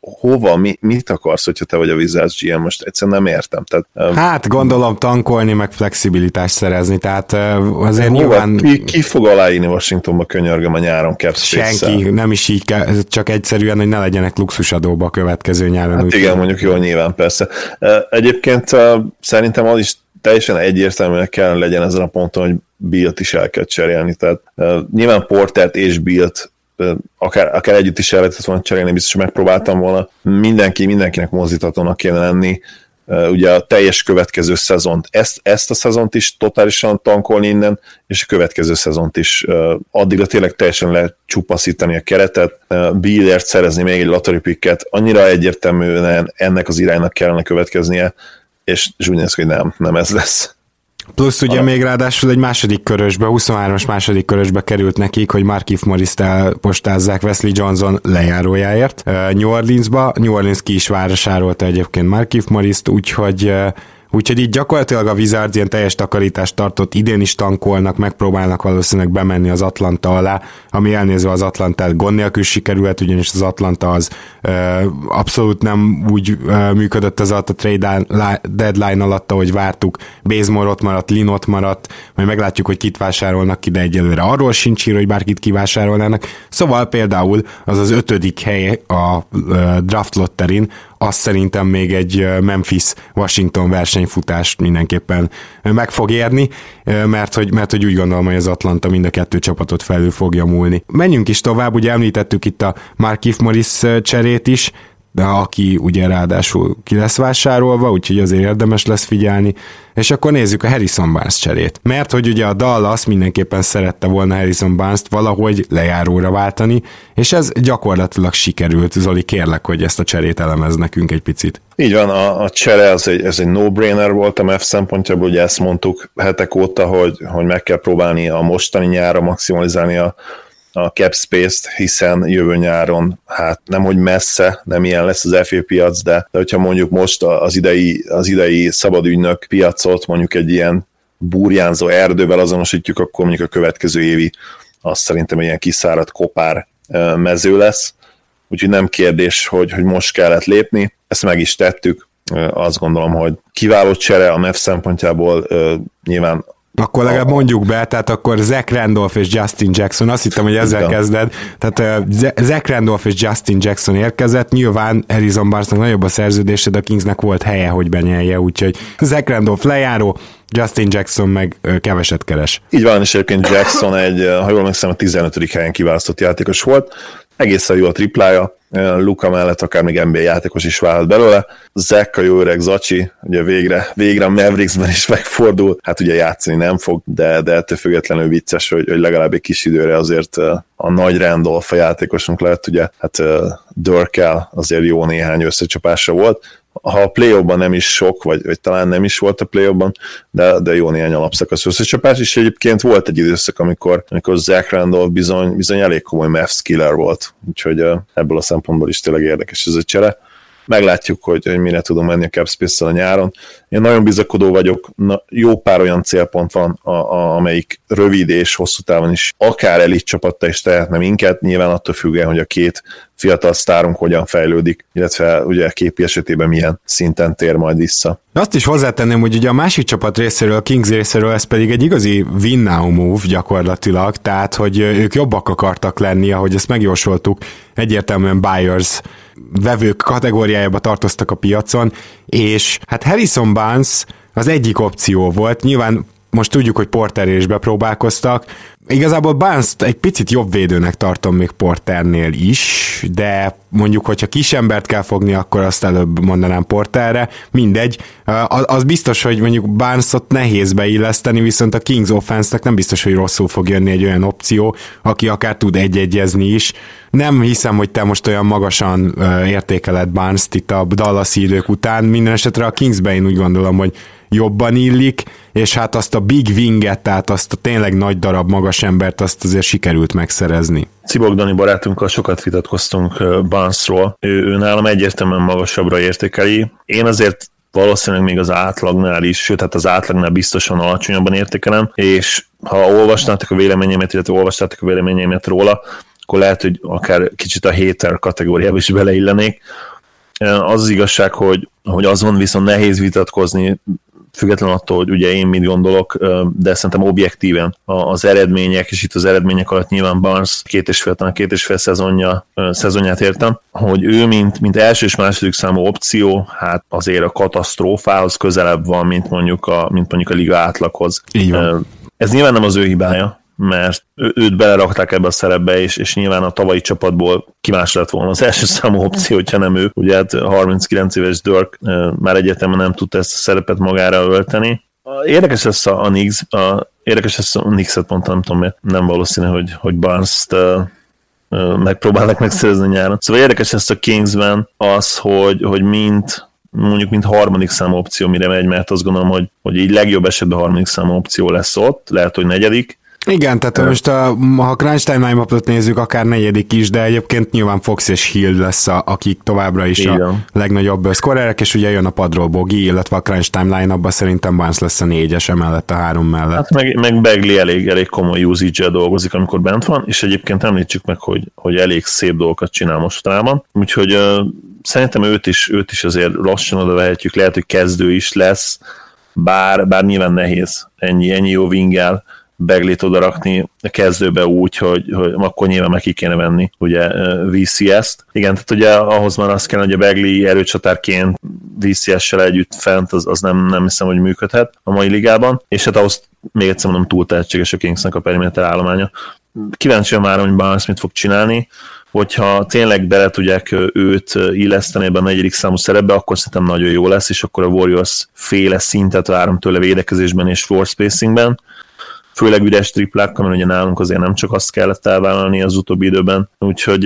hova, mi, mit akarsz, hogyha te vagy a Wizards GM, most egyszerűen nem értem. Tehát, hát gondolom tankolni, meg flexibilitást szerezni, tehát azért hova, nyilván... Ki, ki fog aláírni Washingtonba könyörgöm a nyáron cap Senki, nem is így kell, csak egyszerűen, hogy ne legyenek luxusadóba a következő nyáron. Hát igen, mondjuk jól nyilván persze. Egyébként szerintem az is teljesen egyértelműen kell legyen ezen a ponton, hogy Bilt is el kell cserélni. Tehát nyilván Portert és Bilt akár, akár együtt is el lehetett volna cserélni, biztos, hogy megpróbáltam volna. Mindenki, mindenkinek mozdíthatónak kéne lenni. Ugye a teljes következő szezont, ezt, ezt a szezont is totálisan tankolni innen, és a következő szezont is addigra tényleg teljesen lecsupaszítani a keretet, Billért szerezni még egy lottery picket, annyira egyértelműen ennek az iránynak kellene következnie, és, és úgy néz hogy nem, nem ez lesz. Plusz ugye még ráadásul egy második körösbe, 23-as második körösbe került nekik, hogy Markif Morris-t elpostázzák Wesley Johnson lejárójáért New Orleansba. New Orleans ki is vásárolta egyébként Markif Morris-t, úgyhogy Úgyhogy így gyakorlatilag a Wizards ilyen teljes takarítást tartott, idén is tankolnak, megpróbálnak valószínűleg bemenni az Atlanta alá, ami elnézve az Atlantát gond nélkül sikerült, ugyanis az Atlanta az ö, abszolút nem úgy ö, működött az alatt a trade deadline alatt, ahogy vártuk. Bazemore ott maradt, Lin ott maradt, majd meglátjuk, hogy kit vásárolnak ki, de egyelőre arról sincs ír, hogy bárkit kivásárolnának. Szóval például az az ötödik hely a draft lotterin, azt szerintem még egy Memphis-Washington versenyfutást mindenképpen meg fog érni, mert hogy, mert hogy úgy gondolom, hogy az Atlanta mind a kettő csapatot felül fogja múlni. Menjünk is tovább, ugye említettük itt a Markif Morris cserét is, de aki ugye ráadásul ki lesz vásárolva, úgyhogy azért érdemes lesz figyelni. És akkor nézzük a Harrison Barnes cserét. Mert hogy ugye a Dallas mindenképpen szerette volna Harrison Barnes-t valahogy lejáróra váltani, és ez gyakorlatilag sikerült. Zoli, kérlek, hogy ezt a cserét elemez nekünk egy picit. Így van, a, a csere az egy, ez egy no-brainer volt a MEF szempontjából, ugye ezt mondtuk hetek óta, hogy, hogy meg kell próbálni a mostani nyára maximalizálni a, a cap space-t, hiszen jövő nyáron, hát nem hogy messze, nem ilyen lesz az FA piac, de, de hogyha mondjuk most az idei, az idei szabadügynök piacot mondjuk egy ilyen burjánzó erdővel azonosítjuk, akkor mondjuk a következő évi az szerintem egy ilyen kiszáradt kopár mező lesz, úgyhogy nem kérdés, hogy, hogy most kellett lépni, ezt meg is tettük, azt gondolom, hogy kiváló csere a MEF szempontjából, nyilván akkor legalább mondjuk be, tehát akkor Zach Randolph és Justin Jackson, azt hittem, hogy ezzel Igen. kezded, tehát Zach Randolph és Justin Jackson érkezett, nyilván Harrison Barnesnak nagyobb a szerződése, de a Kingsnek volt helye, hogy benyelje, úgyhogy Zach Randolph lejáró, Justin Jackson meg keveset keres. Így van, és egyébként Jackson egy, ha jól megszem, a 15. helyen kiválasztott játékos volt, egészen jó a triplája, Luka mellett akár még NBA játékos is válhat belőle. Zach a jó öreg Zacsi, ugye végre, végre a Mavericksben is megfordul, hát ugye játszani nem fog, de, de ettől függetlenül vicces, hogy, hogy legalább egy kis időre azért a nagy Randolph a játékosunk lett, ugye hát Dörkel azért jó néhány összecsapása volt, ha a play nem is sok, vagy, vagy talán nem is volt a play de, de jó néhány alapszakasz összecsapás, és egyébként volt egy időszak, amikor, amikor Zach Randolph bizony, bizony elég komoly math skiller volt, úgyhogy ebből a szempontból is tényleg érdekes ez a csere meglátjuk, hogy, hogy mire tudom menni a capspace a nyáron. Én nagyon bizakodó vagyok, na, jó pár olyan célpont van, a, a, amelyik rövid és hosszú távon is akár elit csapatta is tehetne minket, nyilván attól függően, hogy a két fiatal sztárunk hogyan fejlődik, illetve ugye a képi esetében milyen szinten tér majd vissza. Azt is hozzátenném, hogy ugye a másik csapat részéről, a Kings részéről ez pedig egy igazi win now move gyakorlatilag, tehát hogy ők jobbak akartak lenni, ahogy ezt megjósoltuk, egyértelműen buyers vevők kategóriájába tartoztak a piacon, és hát Harrison Barnes az egyik opció volt, nyilván most tudjuk, hogy Porter is bepróbálkoztak, Igazából barnes egy picit jobb védőnek tartom még Porternél is, de mondjuk, hogyha kis embert kell fogni, akkor azt előbb mondanám Porterre. Mindegy. Az biztos, hogy mondjuk Barnesot nehéz beilleszteni, viszont a Kings offense nem biztos, hogy rosszul fog jönni egy olyan opció, aki akár tud egy-egyezni is. Nem hiszem, hogy te most olyan magasan értékeled barnes itt a Dallas idők után. Minden esetre a Kingsben én úgy gondolom, hogy jobban illik, és hát azt a big winget, tehát azt a tényleg nagy darab magas embert, azt azért sikerült megszerezni. Cibok Dani barátunkkal sokat vitatkoztunk Barnesról. Ő, ő nálam egyértelműen magasabbra értékeli. Én azért valószínűleg még az átlagnál is, sőt, hát az átlagnál biztosan alacsonyabban értékelem, és ha olvasnátok a véleményemet, illetve olvastátok a véleményemet róla, akkor lehet, hogy akár kicsit a hater kategóriába is beleillenék. Az az igazság, hogy, hogy azon viszont nehéz vitatkozni, független attól, hogy ugye én mit gondolok, de szerintem objektíven az eredmények, és itt az eredmények alatt nyilván Barnes két és fél, talán két és fél szezonja, szezonját értem, hogy ő, mint, mint első és második számú opció, hát azért a katasztrófához közelebb van, mint mondjuk a, mint mondjuk a liga átlaghoz. Így van. Ez nyilván nem az ő hibája, mert őt belerakták ebbe a szerepbe, és, és nyilván a tavalyi csapatból ki más lett volna az első számú opció, hogyha nem ő. Ugye hát 39 éves Dirk már egyetemen nem tudta ezt a szerepet magára ölteni. Érdekes lesz a, a Nix, a, érdekes lesz a Nix-et mondtam, nem tudom miért, nem valószínű, hogy, hogy Barnes-t megpróbálnak megszerezni nyáron. Szóval érdekes lesz a Kingsben az, hogy, hogy mint mondjuk mint harmadik számú opció mire megy, mert azt gondolom, hogy, hogy így legjobb esetben harmadik számú opció lesz ott, lehet, hogy negyedik, igen, tehát uh, most a, ha Crunch Time line nézzük, akár negyedik is, de egyébként nyilván Fox és Hill lesz, a, akik továbbra is Igen. a legnagyobb szkorerek, és ugye jön a padról Bogi, illetve a Crunch Time line szerintem Barnes lesz a négyes emellett a három mellett. Hát meg, meg Begley elég, elég komoly usage dolgozik, amikor bent van, és egyébként említsük meg, hogy, hogy elég szép dolgokat csinál mostanában, úgyhogy uh, szerintem őt is, őt is azért lassan oda vehetjük, lehet, hogy kezdő is lesz, bár, bár nyilván nehéz ennyi, ennyi jó vingel Beglit oda rakni a kezdőbe úgy, hogy, hogy akkor nyilván meg ki kéne venni ugye VCS-t. Igen, tehát ugye ahhoz már azt kell, hogy a Begli erőcsatárként VCS-sel együtt fent, az, az nem, nem hiszem, hogy működhet a mai ligában, és hát ahhoz még egyszer mondom, túl tehetséges a Kingsnek a perimeter állománya. Kíváncsi már, hogy Barnes mit fog csinálni, hogyha tényleg bele tudják őt illeszteni ebben a negyedik számú szerepbe, akkor szerintem nagyon jó lesz, és akkor a Warriors féle szintet várom tőle védekezésben és floor spacingben főleg üres triplákkal, mert ugye nálunk azért nem csak azt kellett elvállalni az utóbbi időben, úgyhogy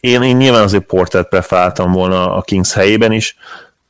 én, én nyilván azért Portert preferáltam volna a Kings helyében is,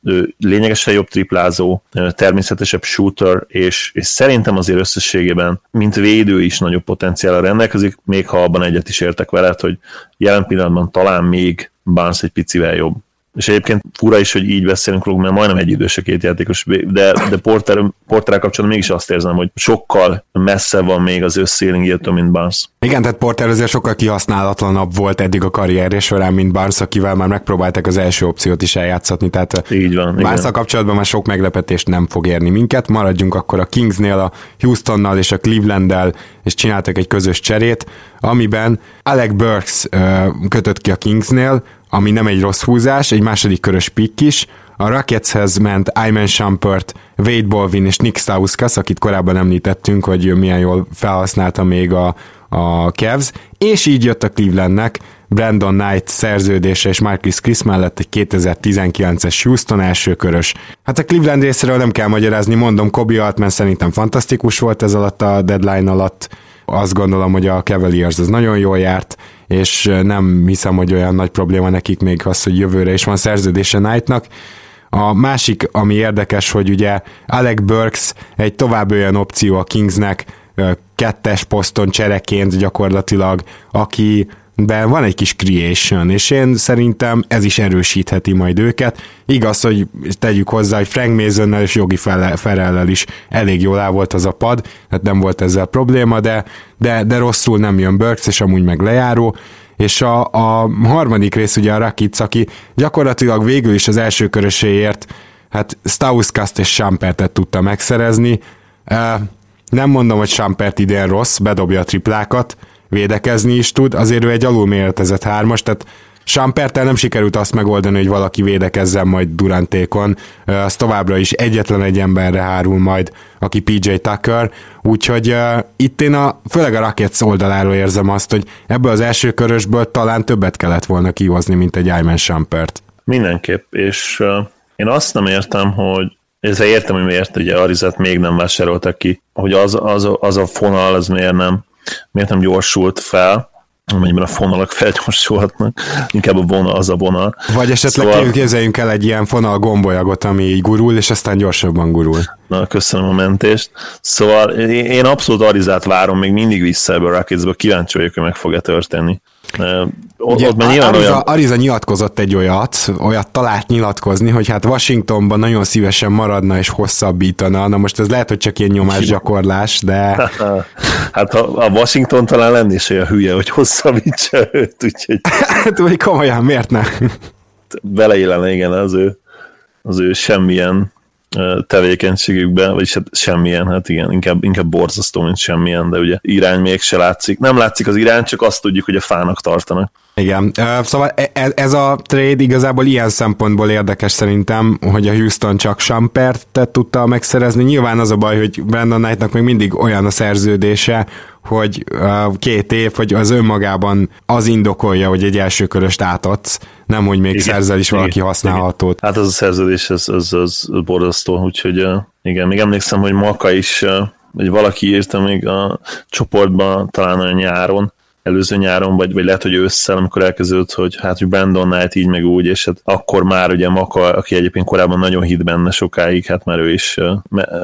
ő lényegesen jobb triplázó, természetesebb shooter, és, és szerintem azért összességében, mint védő is nagyobb potenciállal rendelkezik, még ha abban egyet is értek veled, hogy jelen pillanatban talán még Barnes egy picivel jobb és egyébként fura is, hogy így beszélünk róluk, mert majdnem egy idős a két játékos, de, de Porter, Porterrel kapcsolatban mégis azt érzem, hogy sokkal messze van még az összélingjétől, mint Barnes. Igen, tehát Porter azért sokkal kihasználatlanabb volt eddig a karrierje során, mint Barnes, akivel már megpróbáltak az első opciót is eljátszatni, tehát így van, barnes kapcsolatban már sok meglepetést nem fog érni minket. Maradjunk akkor a Kingsnél, a Houstonnal és a Clevelanddel, és csináltak egy közös cserét, amiben Alec Burks kötött ki a Kingsnél, ami nem egy rossz húzás, egy második körös pick is, a Rocketshez ment Iman Shumpert, Wade Bolvin és Nick Stauskas, akit korábban említettünk, hogy milyen jól felhasználta még a, a Cavs, és így jött a Clevelandnek Brandon Knight szerződése és Marcus Chris mellett egy 2019-es Houston elsőkörös. Hát a Cleveland részéről nem kell magyarázni, mondom, Kobe Altman szerintem fantasztikus volt ez alatt a deadline alatt, azt gondolom, hogy a Cavaliers az nagyon jól járt, és nem hiszem, hogy olyan nagy probléma nekik még az, hogy jövőre is van szerződése Knightnak. A másik, ami érdekes, hogy ugye Alec Burks egy tovább olyan opció a Kingsnek, kettes poszton csereként gyakorlatilag, aki de van egy kis creation, és én szerintem ez is erősítheti majd őket. Igaz, hogy tegyük hozzá, hogy Frank Masonnel és Jogi Ferrellel is elég jól el volt az a pad, tehát nem volt ezzel probléma, de, de, de rosszul nem jön Burks, és amúgy meg lejáró, és a, a harmadik rész ugye a Rakic, aki gyakorlatilag végül is az első köröséért hát Stauskast és Sampertet tudta megszerezni. Nem mondom, hogy Sampert idén rossz, bedobja a triplákat, védekezni is tud, azért ő egy alulméretezett hármas, tehát Sampertel nem sikerült azt megoldani, hogy valaki védekezzen majd Durantékon, az továbbra is egyetlen egy emberre hárul majd, aki PJ Tucker, úgyhogy uh, itt én a, főleg a Rockets oldaláról érzem azt, hogy ebből az első körösből talán többet kellett volna kihozni, mint egy Ayman Sampert. Mindenképp, és uh, én azt nem értem, hogy ez értem, hogy miért ugye Arizet még nem vásároltak ki, hogy az, az, az a fonal, az miért nem miért nem gyorsult fel, amennyiben a fonalak felgyorsulhatnak, inkább a vonal az a vonal. Vagy esetleg szóval... képzeljünk el egy ilyen fonal gombolyagot, ami így gurul, és aztán gyorsabban gurul. Na, köszönöm a mentést. Szóval én abszolút Arizát várom, még mindig vissza ebből a Rocketsből, kíváncsi vagyok, hogy meg fog-e történni. Ugye, ott Ariza, olyan... Ariza nyilatkozott egy olyat, olyat talált nyilatkozni, hogy hát Washingtonban nagyon szívesen maradna és hosszabbítana. Na most ez lehet, hogy csak ilyen nyomásgyakorlás, de... *laughs* hát a, a Washington talán lenni is olyan hülye, hogy hosszabbítsa őt, úgyhogy... hát, vagy komolyan, miért ne? Beleillene, igen, az ő, az ő semmilyen tevékenységükbe, vagyis hát semmilyen, hát igen, inkább, inkább borzasztó, mint semmilyen, de ugye irány még se látszik. Nem látszik az irány, csak azt tudjuk, hogy a fának tartanak. Igen, szóval e, e, ez a trade igazából ilyen szempontból érdekes szerintem, hogy a Houston csak Sampert tudta megszerezni. Nyilván az a baj, hogy Brandon Knightnak még mindig olyan a szerződése, hogy két év, hogy az önmagában az indokolja, hogy egy elsőköröst átadsz, nem, hogy még igen, szerzel is valaki igen, használhatót. Igen. Hát az a szerződés, az, az, az borzasztó, úgyhogy igen, még emlékszem, hogy Maka is, vagy valaki írta még a csoportban talán a nyáron, előző nyáron, vagy, vagy lehet, hogy ősszel, amikor elkezdődött, hogy hát, hogy Brandon Knight így meg úgy, és hát akkor már ugye Maka, aki egyébként korábban nagyon hit benne sokáig, hát már ő is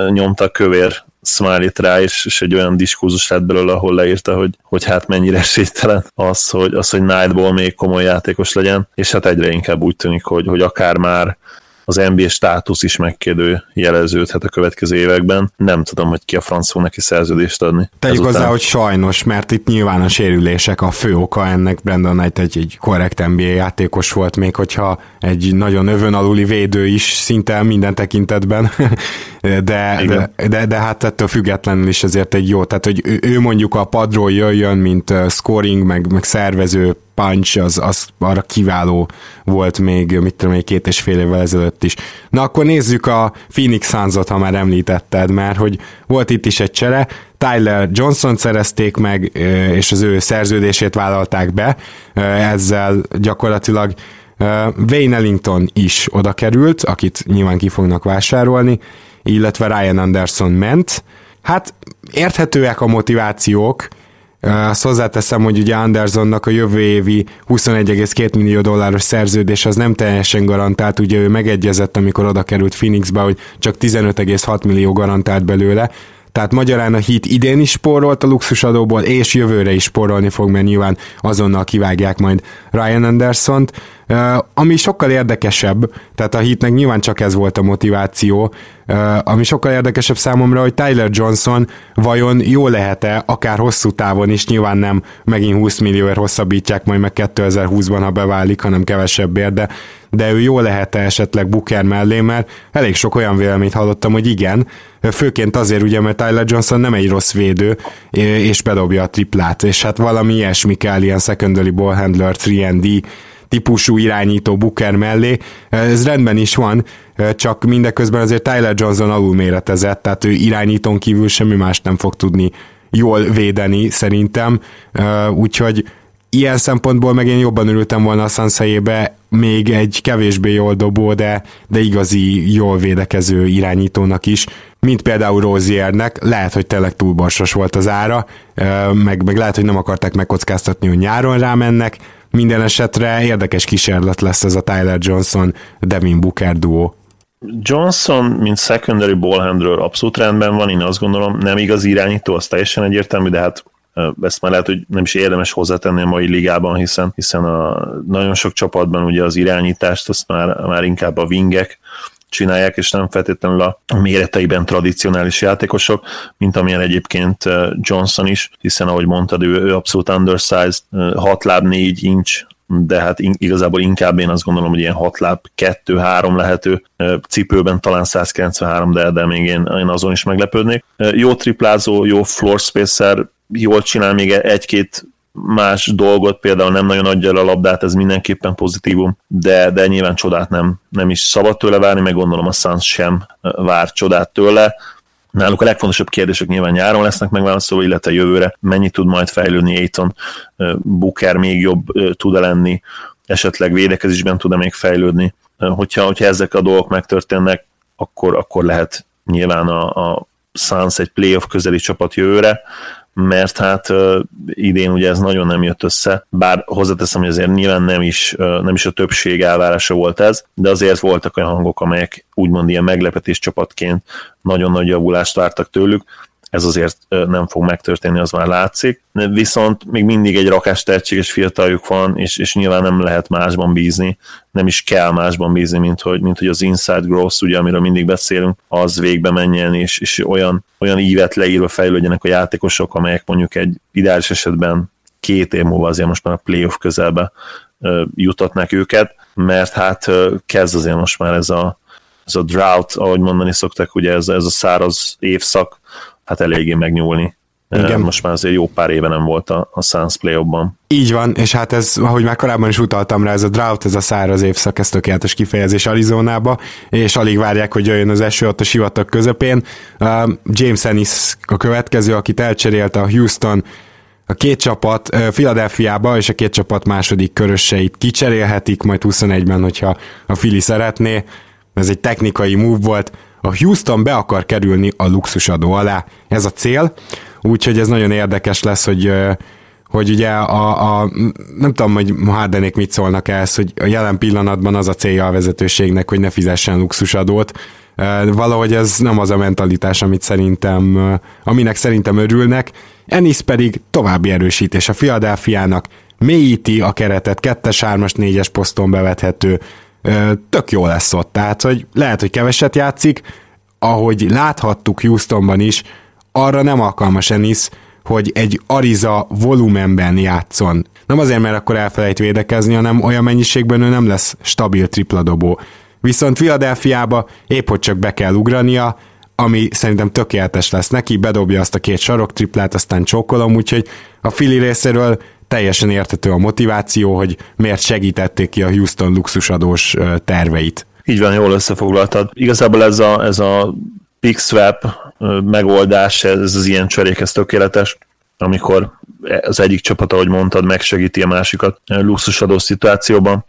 nyomta kövér smiley rá, és, és egy olyan diskurzus lett belőle, ahol leírta, hogy, hogy hát mennyire esélytelen az, hogy, az, hogy Nightból még komoly játékos legyen, és hát egyre inkább úgy tűnik, hogy, hogy akár már az NBA státusz is megkérdő jeleződhet a következő években. Nem tudom, hogy ki a franc fog neki szerződést adni. Tegyük Ezután... hozzá, hogy sajnos, mert itt nyilván a sérülések a fő oka ennek. Brandon Knight egy, egy korrekt NBA játékos volt, még hogyha egy nagyon övön aluli védő is szinte minden tekintetben, *laughs* de, de, de, de, hát ettől függetlenül is azért egy jó, tehát hogy ő, ő mondjuk a padról jöjjön, mint scoring, meg, meg szervező punch az, az arra kiváló volt még, mit tudom, még két és fél évvel ezelőtt is. Na akkor nézzük a Phoenix Suns-ot, ha már említetted, mert hogy volt itt is egy csere, Tyler Johnson szerezték meg, és az ő szerződését vállalták be, ezzel gyakorlatilag Wayne Ellington is oda került, akit nyilván ki fognak vásárolni, illetve Ryan Anderson ment. Hát érthetőek a motivációk, azt hozzáteszem, hogy ugye Andersonnak a jövő évi 21,2 millió dolláros szerződés az nem teljesen garantált, ugye ő megegyezett, amikor oda került Phoenixbe, hogy csak 15,6 millió garantált belőle, tehát magyarán a hit idén is spórolt a luxusadóból, és jövőre is spórolni fog, mert nyilván azonnal kivágják majd Ryan Anderson-t. Ami sokkal érdekesebb, tehát a hitnek nyilván csak ez volt a motiváció, ami sokkal érdekesebb számomra, hogy Tyler Johnson vajon jó lehet-e, akár hosszú távon is, nyilván nem megint 20 millióért hosszabbítják majd meg 2020-ban, ha beválik, hanem kevesebbért, de, de ő jó lehet-e esetleg Booker mellé, mert elég sok olyan véleményt hallottam, hogy igen, főként azért ugye, mert Tyler Johnson nem egy rossz védő, és bedobja a triplát, és hát valami ilyesmi kell, ilyen secondary ball handler, 3D, típusú irányító Booker mellé. Ez rendben is van, csak mindeközben azért Tyler Johnson alulméretezett, tehát ő irányítón kívül semmi más nem fog tudni jól védeni szerintem, úgyhogy ilyen szempontból meg én jobban örültem volna a Suns helyébe még egy kevésbé jól dobó, de, de igazi jól védekező irányítónak is, mint például Roziernek, lehet, hogy tényleg túl volt az ára, meg, meg lehet, hogy nem akarták megkockáztatni, hogy nyáron rámennek, minden esetre érdekes kísérlet lesz ez a Tyler Johnson, Devin Booker duó. Johnson, mint secondary ballhandler abszolút rendben van, én azt gondolom, nem igaz irányító, az teljesen egyértelmű, de hát ezt már lehet, hogy nem is érdemes hozzátenni a mai ligában, hiszen, hiszen a nagyon sok csapatban ugye az irányítást azt már, már inkább a wingek csinálják, és nem feltétlenül a méreteiben tradicionális játékosok, mint amilyen egyébként Johnson is, hiszen ahogy mondtad, ő, ő abszolút undersized, 6 láb 4 inch, de hát igazából inkább én azt gondolom, hogy ilyen 6 láb 2-3 lehető cipőben talán 193, de, de még én, én azon is meglepődnék. Jó triplázó, jó floor spacer, jól csinál még egy-két más dolgot, például nem nagyon adja el a labdát, ez mindenképpen pozitívum, de, de nyilván csodát nem, nem is szabad tőle várni, meg gondolom a Suns sem vár csodát tőle. Náluk a legfontosabb kérdések nyilván nyáron lesznek megválaszolva, illetve jövőre mennyi tud majd fejlődni Aiton, Booker még jobb tud-e lenni, esetleg védekezésben tud-e még fejlődni. Hogyha, hogyha ezek a dolgok megtörténnek, akkor, akkor lehet nyilván a, a Suns egy playoff közeli csapat jövőre, mert hát idén ugye ez nagyon nem jött össze, bár hozzáteszem, hogy azért nyilván nem is, nem is a többség elvárása volt ez, de azért voltak olyan hangok, amelyek úgymond ilyen meglepetés csapatként nagyon nagy javulást vártak tőlük, ez azért nem fog megtörténni, az már látszik. Viszont még mindig egy rakás tehetséges fiataljuk van, és, és nyilván nem lehet másban bízni, nem is kell másban bízni, mint hogy, mint hogy az inside growth, ugye, amiről mindig beszélünk, az végbe menjen, és, és olyan, olyan ívet leírva fejlődjenek a játékosok, amelyek mondjuk egy ideális esetben két év múlva azért most már a playoff közelbe jutatnak őket, mert hát kezd azért most már ez a, ez a drought, ahogy mondani szoktak, ugye ez, ez a száraz évszak, hát eléggé megnyúlni. Igen. Most már azért jó pár éve nem volt a, a Suns play Így van, és hát ez, ahogy már korábban is utaltam rá, ez a drought, ez a száraz évszak, ez tökéletes kifejezés Arizonába, és alig várják, hogy jöjjön az eső ott a sivatag közepén. Uh, James Ennis a következő, akit elcserélte a Houston, a két csapat Philadelphiába, és a két csapat második köröseit kicserélhetik, majd 21-ben, hogyha a Philly szeretné. Ez egy technikai move volt, a Houston be akar kerülni a luxusadó alá, ez a cél, úgyhogy ez nagyon érdekes lesz, hogy hogy ugye a, a nem tudom, hogy Hardenék mit szólnak ehhez, hogy a jelen pillanatban az a célja a vezetőségnek, hogy ne fizessen luxusadót, valahogy ez nem az a mentalitás, amit szerintem, aminek szerintem örülnek. Ennis pedig további erősítés a Philadelphiának, mélyíti a keretet, kettes, hármas, négyes poszton bevethető, tök jó lesz ott. Tehát, hogy lehet, hogy keveset játszik, ahogy láthattuk Houstonban is, arra nem alkalmas Ennis, hogy egy Ariza volumenben játszon. Nem azért, mert akkor elfelejt védekezni, hanem olyan mennyiségben ő nem lesz stabil tripladobó. Viszont Philadelphiába épp hogy csak be kell ugrania, ami szerintem tökéletes lesz neki, bedobja azt a két sarok triplát, aztán csókolom, úgyhogy a Philly részéről teljesen értető a motiváció, hogy miért segítették ki a Houston luxusadós terveit. Így van, jól összefoglaltad. Igazából ez a, ez a pick swap megoldás, ez az ilyen cserék, ez tökéletes, amikor az egyik csapat, ahogy mondtad, megsegíti a másikat luxusadó szituációban.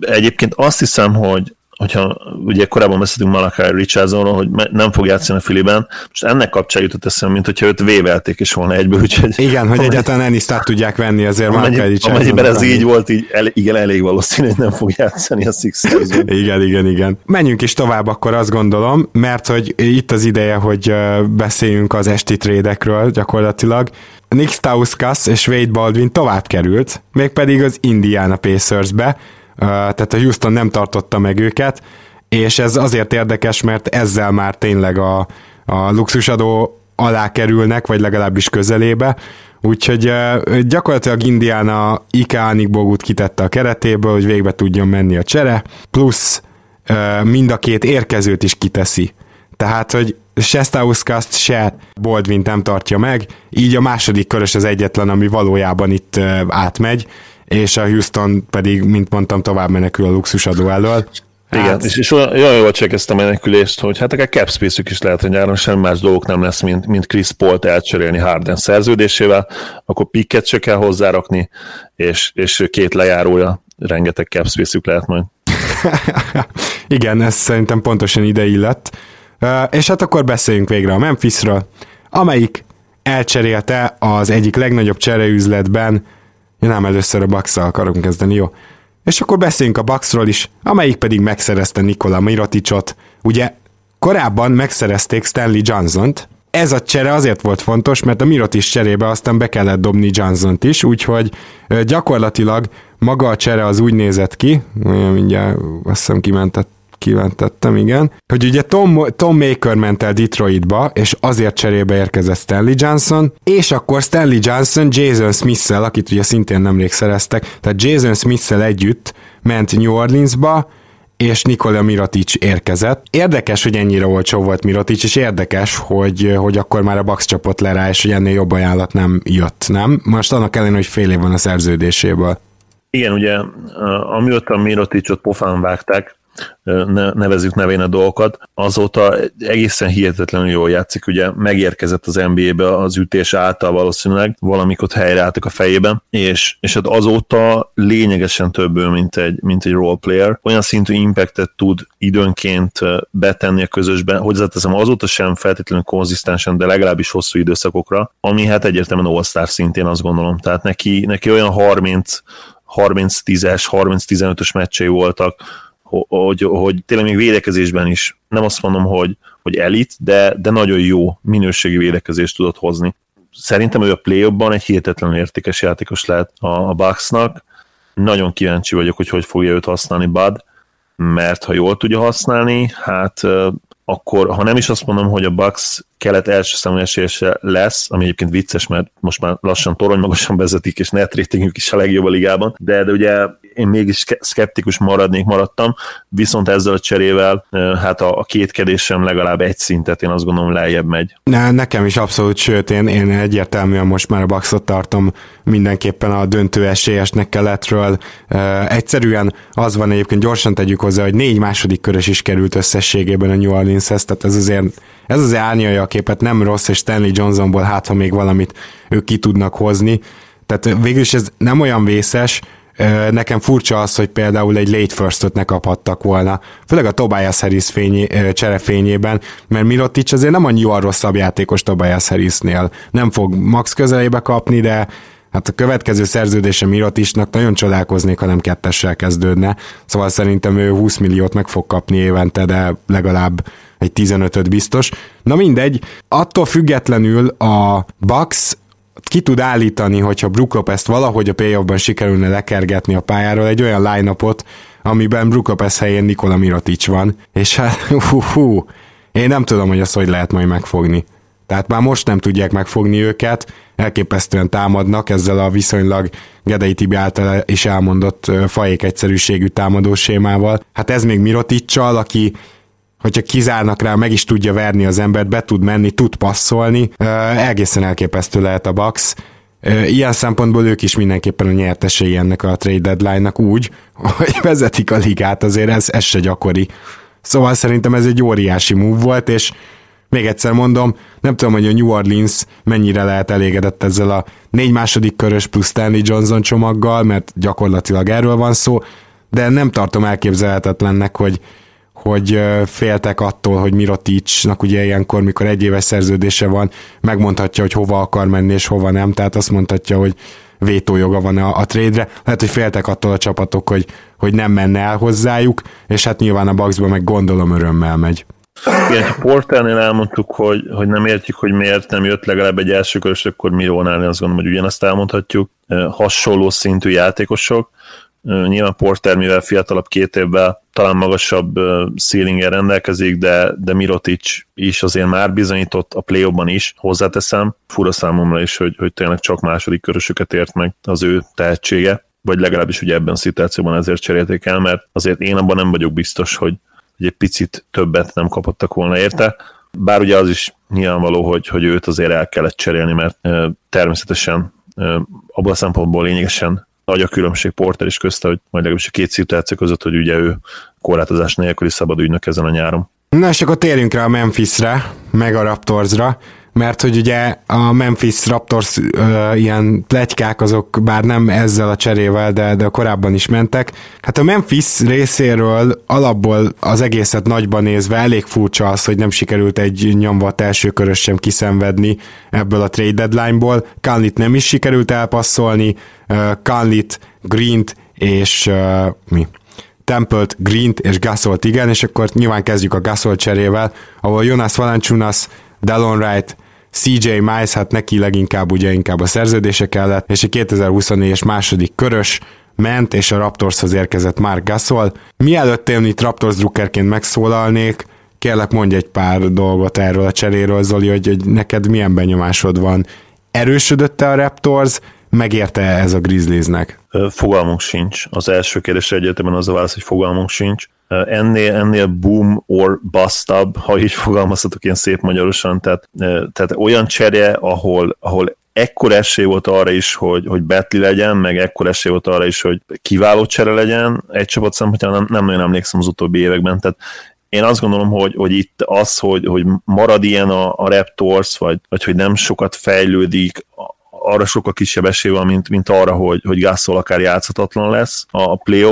Egyébként azt hiszem, hogy hogyha ugye korábban beszéltünk Malakai Richardsonról, hogy nem fog játszani a Filiben, most ennek kapcsán jutott eszem, mint hogyha őt vévelték is volna egyből, úgyhogy... Igen, hogy egyáltalán Ennis tudják venni azért Malakai Richardson. Amennyiben ez így volt, így el, igen, elég valószínű, hogy nem fog játszani a sixers Igen, igen, igen. Menjünk is tovább akkor azt gondolom, mert hogy itt az ideje, hogy beszéljünk az esti trédekről gyakorlatilag. Nick Stauskas és Wade Baldwin tovább került, mégpedig az Indiana Pacersbe, tehát a Houston nem tartotta meg őket, és ez azért érdekes, mert ezzel már tényleg a, a luxusadó alá kerülnek, vagy legalábbis közelébe, úgyhogy gyakorlatilag Indiana Ike Anikbogut kitette a keretéből, hogy végbe tudjon menni a csere, plusz mind a két érkezőt is kiteszi. Tehát, hogy se Stauskast, se Baldwin nem tartja meg, így a második körös az egyetlen, ami valójában itt átmegy, és a Houston pedig, mint mondtam, tovább menekül a luxusadó elől. Igen, hát... és, és olyan, olyan jól csekkezte a menekülést, hogy hát akár cap space is lehet, hogy nyáron semmi más dolgok nem lesz, mint, mint Chris Paul-t elcserélni Harden szerződésével, akkor picket se kell hozzárakni, és, és két lejárója, rengeteg cap space lehet majd. *laughs* Igen, ez szerintem pontosan ide illett. És hát akkor beszéljünk végre a Memphisről, amelyik elcserélte az egyik legnagyobb csereüzletben én ám először a bucks akarunk kezdeni, jó? És akkor beszéljünk a Bucksról is, amelyik pedig megszerezte Nikola Miroticsot. Ugye korábban megszerezték Stanley Johnson-t, ez a csere azért volt fontos, mert a Mirotic cserébe aztán be kellett dobni Johnson-t is, úgyhogy gyakorlatilag maga a csere az úgy nézett ki, mindjárt azt hiszem kimentett kiventettem, igen, hogy ugye Tom, Tom Maker ment el Detroitba, és azért cserébe érkezett Stanley Johnson, és akkor Stanley Johnson Jason smith akit ugye szintén nemrég szereztek, tehát Jason smith együtt ment New Orleansba, és Nikola Mirotic érkezett. Érdekes, hogy ennyire olcsó volt Mirotic, és érdekes, hogy, hogy akkor már a Bucks csapott le rá, és hogy ennél jobb ajánlat nem jött, nem? Most annak ellenére, hogy fél év van a szerződéséből. Igen, ugye amióta Miroticot pofán vágták, nevezzük nevén a dolgokat, azóta egészen hihetetlenül jól játszik, ugye megérkezett az NBA-be az ütés által valószínűleg, valamikor helyreálltak a fejében, és, és hát azóta lényegesen több mint egy, mint egy role player, olyan szintű impactet tud időnként betenni a közösbe, hozzáteszem azóta sem feltétlenül konzisztensen, de legalábbis hosszú időszakokra, ami hát egyértelműen all-star szintén azt gondolom, tehát neki, neki olyan 30 30-10-es, 30-15-ös meccsei voltak, hogy, hogy tényleg még védekezésben is, nem azt mondom, hogy, hogy elit, de, de nagyon jó minőségi védekezést tudott hozni. Szerintem ő a play egy hihetetlenül értékes játékos lehet a, a Bucksnak. Nagyon kíváncsi vagyok, hogy hogy fogja őt használni Bud, mert ha jól tudja használni, hát akkor ha nem is azt mondom, hogy a Bucks kelet első számú esélyese lesz, ami egyébként vicces, mert most már lassan torony magasan vezetik, és net ratingük is a legjobb a ligában, de, de ugye én mégis szkeptikus maradnék, maradtam, viszont ezzel a cserével hát a, a kétkedésem legalább egy szintet én azt gondolom lejjebb megy. Ne, nekem is abszolút, sőt én, én egyértelműen most már a Bucksot tartom mindenképpen a döntő esélyesnek keletről. Uh, egyszerűen az van egyébként, gyorsan tegyük hozzá, hogy négy második körös is került összességében a New Orleanshez, tehát ez azért ez az árnyalja a képet, nem rossz, és Stanley Johnsonból hát, ha még valamit ők ki tudnak hozni. Tehát végül is ez nem olyan vészes, Nekem furcsa az, hogy például egy late first ne kaphattak volna, főleg a Tobias Harris fényé, cserefényében, mert Mirotic azért nem annyi rosszabb játékos Tobias Harrisnél. Nem fog max közelébe kapni, de hát a következő szerződése Mirotisnak nagyon csodálkoznék, ha nem kettessel kezdődne. Szóval szerintem ő 20 milliót meg fog kapni évente, de legalább egy 15-öt biztos. Na mindegy, attól függetlenül a Bucks ki tud állítani, hogyha Brook Lopez-t valahogy a playoffban sikerülne lekergetni a pályáról egy olyan line amiben Brook Lopez helyén Nikola Mirotic van, és hát hú, hú, én nem tudom, hogy azt hogy lehet majd megfogni. Tehát már most nem tudják megfogni őket, elképesztően támadnak ezzel a viszonylag Gedei Tibi által is elmondott fajék egyszerűségű támadósémával. Hát ez még Miroticsal, aki hogyha kizárnak rá, meg is tudja verni az embert, be tud menni, tud passzolni, egészen elképesztő lehet a Bucks. Ilyen szempontból ők is mindenképpen a nyertesei ennek a trade deadline-nak úgy, *laughs* hogy vezetik a ligát, azért ez, ez se gyakori. Szóval szerintem ez egy óriási move volt, és még egyszer mondom, nem tudom, hogy a New Orleans mennyire lehet elégedett ezzel a négy második körös plusz Stanley Johnson csomaggal, mert gyakorlatilag erről van szó, de nem tartom elképzelhetetlennek, hogy hogy féltek attól, hogy Miroticsnak ugye ilyenkor, mikor egy éves szerződése van, megmondhatja, hogy hova akar menni és hova nem, tehát azt mondhatja, hogy vétójoga van a, a trade-re. Lehet, hogy féltek attól a csapatok, hogy, hogy nem menne el hozzájuk, és hát nyilván a Bucksban meg gondolom örömmel megy. Igen, ha Porternél elmondtuk, hogy, hogy nem értjük, hogy miért nem jött legalább egy első körös, akkor Mirónál azt gondolom, hogy ugyanezt elmondhatjuk. Hasonló szintű játékosok, Nyilván Porter, mivel fiatalabb két évvel talán magasabb ceiling rendelkezik, de, de Mirotic is azért már bizonyított a play is, hozzáteszem. Fura számomra is, hogy, hogy tényleg csak második körösöket ért meg az ő tehetsége, vagy legalábbis ugye ebben a szituációban ezért cserélték el, mert azért én abban nem vagyok biztos, hogy, hogy egy picit többet nem kapottak volna érte. Bár ugye az is nyilvánvaló, hogy, hogy őt azért el kellett cserélni, mert természetesen abban a szempontból lényegesen nagy a különbség Porter is közte, hogy majd legalábbis a két szituáció között, hogy ugye ő korlátozás nélküli szabad ügynök ezen a nyáron. Na és akkor térjünk rá a Memphisre, meg a Raptorsra mert hogy ugye a Memphis Raptors ö, ilyen pletykák azok bár nem ezzel a cserével, de, de korábban is mentek. Hát a Memphis részéről alapból az egészet nagyban nézve elég furcsa az, hogy nem sikerült egy nyomvat első körös sem kiszenvedni ebből a trade deadline-ból. Kanlit nem is sikerült elpasszolni, Kanlit, Greent és uh, mi? Tempelt, Greent és Gasolt igen, és akkor nyilván kezdjük a Gasol cserével, ahol Jonas Valanciunas, Delon Wright, CJ Miles, hát neki leginkább ugye inkább a szerződése kellett, és a 2024-es második körös ment, és a Raptorshoz érkezett Mark Gasol. Mielőtt én itt Raptors drukkerként megszólalnék, kérlek mondj egy pár dolgot erről a cseréről, Zoli, hogy, hogy neked milyen benyomásod van. Erősödött-e a Raptors, megérte ez a Grizzliesnek? Fogalmunk sincs. Az első kérdésre egyértelműen az a válasz, hogy fogalmunk sincs ennél, ennél boom or bust ha így fogalmazhatok ilyen szép magyarosan, tehát, tehát olyan cserje, ahol, ahol ekkor esély volt arra is, hogy, hogy Betli legyen, meg ekkor esély volt arra is, hogy kiváló csere legyen egy csapat szempontjából nem, nem nagyon emlékszem az utóbbi években, tehát én azt gondolom, hogy, hogy itt az, hogy, hogy marad ilyen a, a Raptors, vagy, vagy hogy nem sokat fejlődik, arra sokkal kisebb esély van, mint, mint arra, hogy, hogy Gasol akár játszhatatlan lesz a play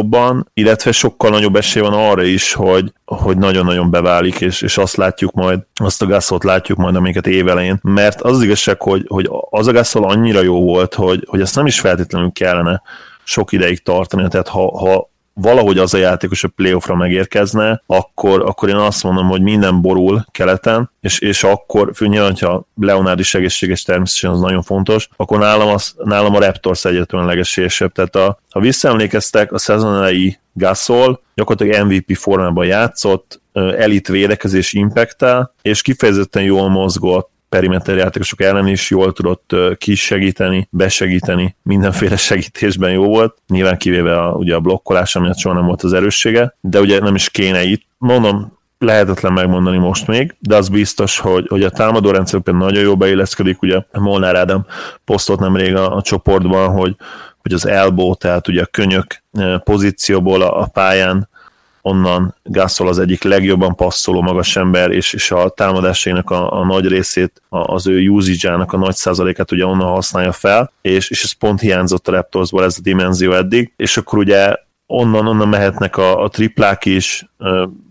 illetve sokkal nagyobb esély van arra is, hogy, hogy nagyon-nagyon beválik, és, és azt látjuk majd, azt a Gasolt látjuk majd, amiket évelején, mert az, az igazság, hogy, hogy az a Gasol annyira jó volt, hogy, hogy ezt nem is feltétlenül kellene sok ideig tartani, tehát ha, ha valahogy az a játékos a playoffra megérkezne, akkor, akkor én azt mondom, hogy minden borul keleten, és, és akkor, nyilván, hogyha Leonard is egészséges természetesen az nagyon fontos, akkor nálam, az, nálam a Raptors egyetlen legesélyesebb. Tehát a, ha visszaemlékeztek, a szezon elejé Gasol gyakorlatilag MVP formában játszott, elit védekezés impactel, és kifejezetten jól mozgott, perimeter játékosok ellen is jól tudott kisegíteni, besegíteni, mindenféle *laughs* segítésben jó volt, nyilván kivéve a, ugye a blokkolás, amiatt soha nem volt az erőssége, de ugye nem is kéne itt. Mondom, lehetetlen megmondani most még, de az biztos, hogy, hogy a támadó rendszer nagyon jó beilleszkedik, ugye Molnár Ádám posztolt nemrég a, a csoportban, hogy, hogy az elbow, tehát ugye a könyök pozícióból a, a pályán onnan Gasol az egyik legjobban passzoló magas ember, és, és a támadásainak a, a nagy részét, a, az ő usage a nagy százalékát ugye onnan használja fel, és, és ez pont hiányzott a Raptorsból ez a dimenzió eddig, és akkor ugye onnan, onnan mehetnek a, a triplák is,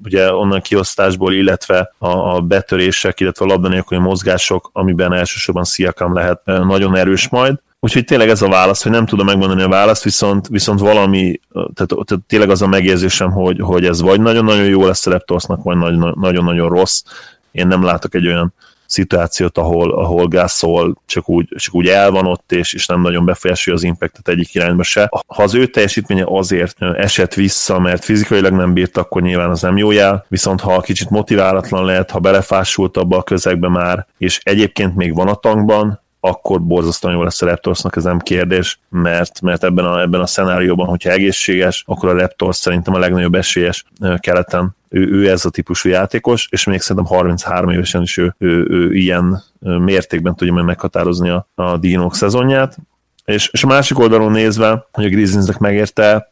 ugye onnan kiosztásból, illetve a, a betörések, illetve a labda nélküli mozgások, amiben elsősorban Siakam lehet nagyon erős majd, Úgyhogy tényleg ez a válasz, hogy nem tudom megmondani a választ, viszont, viszont valami, tehát, tehát tényleg az a megérzésem, hogy, hogy ez vagy nagyon-nagyon jó lesz a Raptorsnak, vagy nagyon-nagyon rossz. Én nem látok egy olyan szituációt, ahol, ahol Gasol csak úgy, csak úgy el van ott, és, és nem nagyon befolyásolja az impactet egyik irányba se. Ha az ő teljesítménye azért esett vissza, mert fizikailag nem bírt, akkor nyilván az nem jó jel, viszont ha kicsit motiválatlan lehet, ha belefásult abba a közegbe már, és egyébként még van a tankban, akkor borzasztóan jó lesz a Raptorsnak, ez nem kérdés, mert, mert ebben, a, ebben a szenárióban, hogyha egészséges, akkor a Raptors szerintem a legnagyobb esélyes keleten. Ő, ő ez a típusú játékos, és még szerintem 33 évesen is ő, ő, ő ilyen mértékben tudja majd meghatározni a, a Dinok szezonját. És, és a másik oldalon nézve, hogy a Grizzliesnek megérte,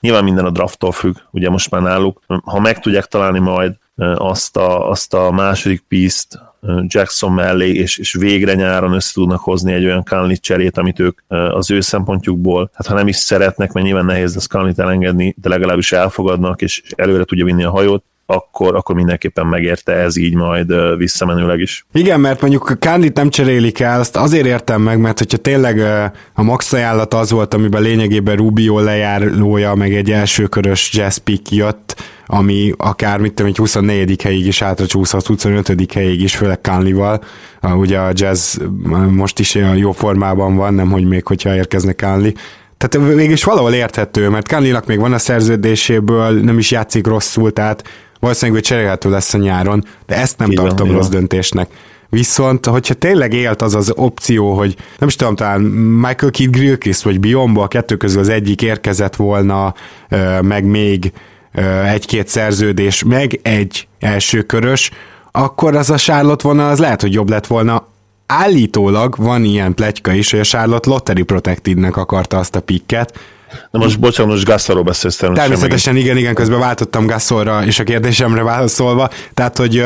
nyilván minden a drafttól függ, ugye most már náluk. Ha meg tudják találni majd azt a, azt a második piszt, Jackson mellé, és, és végre nyáron össze tudnak hozni egy olyan Conley cserét, amit ők az ő szempontjukból, hát ha nem is szeretnek, mert nyilván nehéz lesz Conley-t elengedni, de legalábbis elfogadnak, és előre tudja vinni a hajót, akkor, akkor mindenképpen megérte ez így majd visszamenőleg is. Igen, mert mondjuk Kándit nem cserélik el, azt azért értem meg, mert hogyha tényleg a max ajánlat az volt, amiben lényegében Rubio lejárlója, meg egy elsőkörös jazz pick jött, ami akár mit tudom, egy 24. helyig is átracsúszhat, 25. helyig is, főleg Kánlival. Ugye a jazz most is jó formában van, nem hogy még hogyha érkezne Kánli. Tehát mégis valahol érthető, mert Kánlinak még van a szerződéséből, nem is játszik rosszul, tehát valószínűleg, hogy cserélhető lesz a nyáron, de ezt nem igen, tartom igen. rossz döntésnek. Viszont, hogyha tényleg élt az az opció, hogy nem is tudom, talán Michael Kidd Grillkist vagy Biombo, a kettő közül az egyik érkezett volna, meg még egy-két szerződés, meg egy első körös, akkor az a Charlotte vonal az lehet, hogy jobb lett volna. Állítólag van ilyen pletyka is, hogy a Charlotte Lottery Protected-nek akarta azt a pikket, Na most bocsánat, most Gassolról beszélsz természetesen. igen, igen, közben váltottam Gassolra, és a kérdésemre válaszolva. Tehát, hogy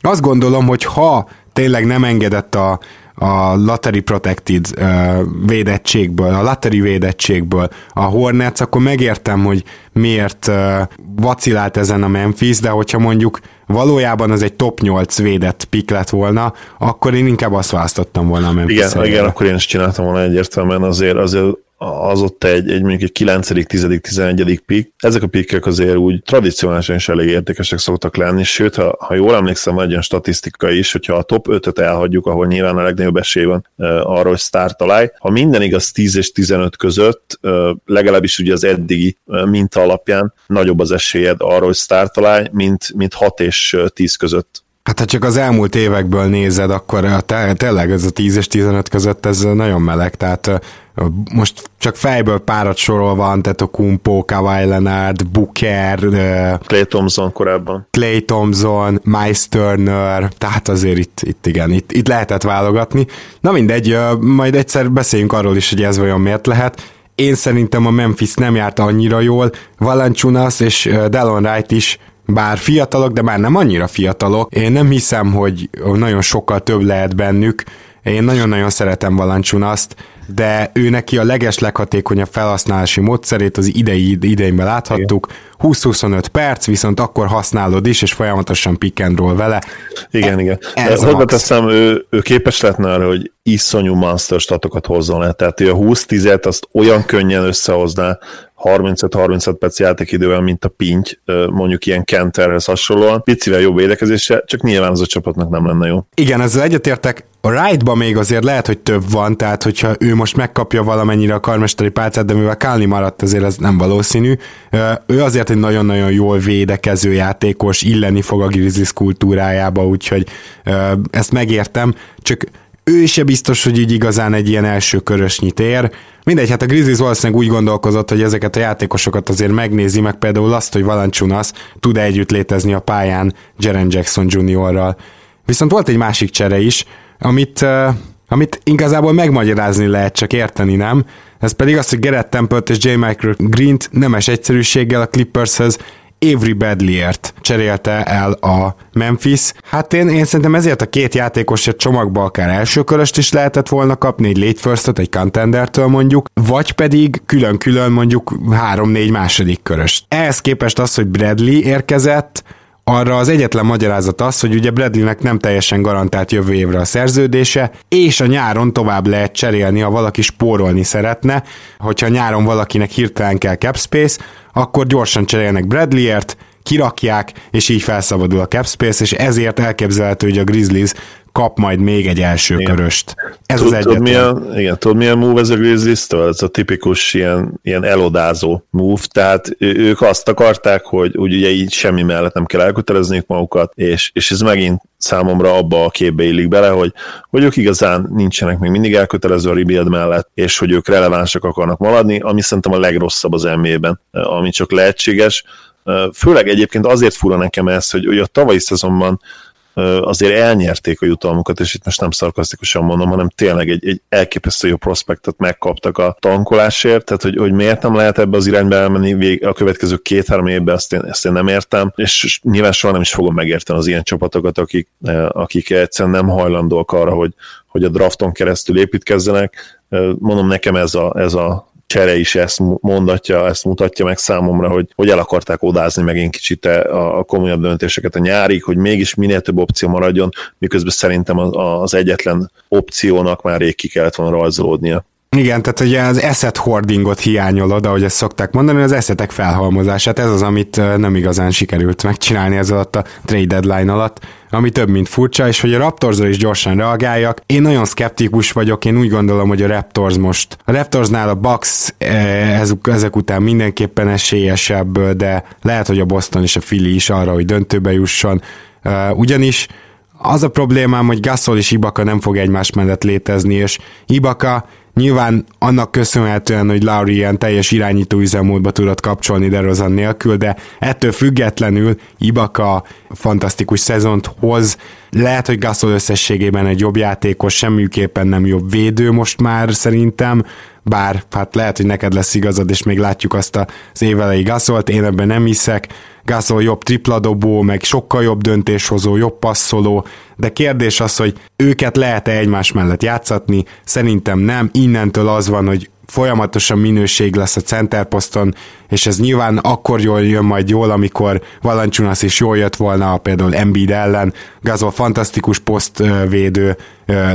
azt gondolom, hogy ha tényleg nem engedett a, a Lottery Protected uh, védettségből, a Lottery védettségből a Hornets, akkor megértem, hogy miért uh, vacilált ezen a Memphis, de hogyha mondjuk valójában az egy top 8 védett pick lett volna, akkor én inkább azt választottam volna a Memphis Igen, igen, akkor én is csináltam volna egyértelműen, azért, azért az ott egy, egy mondjuk egy 9., 10., 11. pick. Ezek a pikkek azért úgy tradicionálisan is elég értékesek szoktak lenni, sőt, ha, ha jól emlékszem, van egy olyan statisztika is, hogyha a top 5-öt elhagyjuk, ahol nyilván a legnagyobb esély van uh, arra, hogy sztár találj. Ha minden igaz 10 és 15 között, uh, legalábbis ugye az eddigi uh, minta alapján nagyobb az esélyed arra, hogy sztár találj, mint, mint 6 és 10 között Hát ha csak az elmúlt évekből nézed, akkor te, tényleg ez a 10 és 15 között ez nagyon meleg, tehát most csak fejből párat sorolva, Kumpo, Kawhi Leonard, Booker, Clay Thompson korábban. Clay Thompson, Miles Turner, tehát azért itt, itt igen, itt, itt lehetett válogatni. Na mindegy, majd egyszer beszéljünk arról is, hogy ez vajon miért lehet. Én szerintem a Memphis nem járt annyira jól, Valanciunas és Delon Wright is bár fiatalok, de már nem annyira fiatalok. Én nem hiszem, hogy nagyon sokkal több lehet bennük. Én nagyon-nagyon szeretem Valancsunaszt, de ő neki a leges leghatékonyabb felhasználási módszerét az idei idejében láthattuk. 20-25 perc, viszont akkor használod is, és folyamatosan pick and roll vele. Igen, e, igen. Hozzáteszem, ő, ő képes lehetne arra, hogy iszonyú monster statokat hozzon le. Tehát ő a 20-10-et azt olyan könnyen összehozná, 35-35 perc játékidővel, mint a pinty, mondjuk ilyen Kenterhez hasonlóan. Picivel jobb védekezése, csak nyilván az a csapatnak nem lenne jó. Igen, ezzel egyetértek. A Wright-ban még azért lehet, hogy több van, tehát hogyha ő most megkapja valamennyire a karmesteri pálcát, de mivel Kálni maradt, azért ez nem valószínű. Ő azért egy nagyon-nagyon jól védekező játékos, illeni fog a Grizzlies kultúrájába, úgyhogy ezt megértem, csak ő se biztos, hogy így igazán egy ilyen első körösnyi tér. Mindegy, hát a Grizzlies valószínűleg úgy gondolkozott, hogy ezeket a játékosokat azért megnézi, meg például azt, hogy Valanciunas tud együtt létezni a pályán Jaren Jackson Jr.-ral. Viszont volt egy másik csere is, amit, uh, amit igazából megmagyarázni lehet, csak érteni nem. Ez pedig az, hogy Gerett temple és J. Michael Green-t nemes egyszerűséggel a Clippershez Avery Badliert cserélte el a Memphis. Hát én, én szerintem ezért a két játékosért csomagba akár első köröst is lehetett volna kapni, egy late firstot, egy contendertől mondjuk, vagy pedig külön-külön mondjuk három-négy második köröst. Ehhez képest az, hogy Bradley érkezett, arra az egyetlen magyarázat az, hogy ugye Bradleynek nem teljesen garantált jövő évre a szerződése, és a nyáron tovább lehet cserélni, ha valaki spórolni szeretne, hogyha nyáron valakinek hirtelen kell cap space, akkor gyorsan cserélnek Bradleyért, kirakják, és így felszabadul a cap space, és ezért elképzelhető, hogy a Grizzlies kap majd még egy első igen. köröst. Ez tud, az egyetlen. Milyen, igen, tudod milyen move ez a grizzlies Ez a tipikus ilyen, ilyen elodázó move, tehát ők azt akarták, hogy úgy ugye így semmi mellett nem kell elkötelezniük magukat, és, és ez megint számomra abba a képbe illik bele, hogy, hogy ők igazán nincsenek még mindig elkötelező a rebuild mellett, és hogy ők relevánsak akarnak maradni, ami szerintem a legrosszabb az NBA-ben, ami csak lehetséges. Főleg egyébként azért fura nekem ez, hogy, hogy a tavalyi szezonban azért elnyerték a jutalmukat, és itt most nem szarkasztikusan mondom, hanem tényleg egy, egy elképesztő jó prospektet megkaptak a tankolásért, tehát hogy, hogy miért nem lehet ebbe az irányba elmenni a következő két-három évben, ezt én, ezt én nem értem, és nyilván soha nem is fogom megérteni az ilyen csapatokat, akik, akik egyszerűen nem hajlandóak arra, hogy, hogy a drafton keresztül építkezzenek. Mondom, nekem ez a, ez a csere is ezt mondatja, ezt mutatja meg számomra, hogy, hogy el akarták odázni megint kicsit a, a komolyabb döntéseket a nyárig, hogy mégis minél több opció maradjon, miközben szerintem az, az egyetlen opciónak már rég ki kellett volna rajzolódnia. Igen, tehát ugye az asset hoardingot hiányolod, ahogy ezt szokták mondani, az eszetek felhalmozását, ez az, amit nem igazán sikerült megcsinálni ez alatt a trade deadline alatt, ami több, mint furcsa, és hogy a Raptorsra is gyorsan reagáljak. Én nagyon szkeptikus vagyok, én úgy gondolom, hogy a Raptors most, a Raptorsnál a Bucks ezek után mindenképpen esélyesebb, de lehet, hogy a Boston és a Philly is arra, hogy döntőbe jusson, ugyanis az a problémám, hogy Gasol és Ibaka nem fog egymás mellett létezni, és Ibaka Nyilván annak köszönhetően, hogy Lauri ilyen teljes irányító üzemmódba tudott kapcsolni DeRozan nélkül, de ettől függetlenül Ibaka fantasztikus szezont hoz. Lehet, hogy Gasol összességében egy jobb játékos, semmiképpen nem jobb védő most már szerintem, bár hát lehet, hogy neked lesz igazad, és még látjuk azt az évelei Gasolt, én ebben nem hiszek. Gasol jobb tripladobó, meg sokkal jobb döntéshozó, jobb passzoló, de kérdés az, hogy őket lehet-e egymás mellett játszatni, szerintem nem, innentől az van, hogy folyamatosan minőség lesz a centerposzton, és ez nyilván akkor jól jön majd jól, amikor Valanciunas is jól jött volna például Embiid ellen, Gazol fantasztikus posztvédő,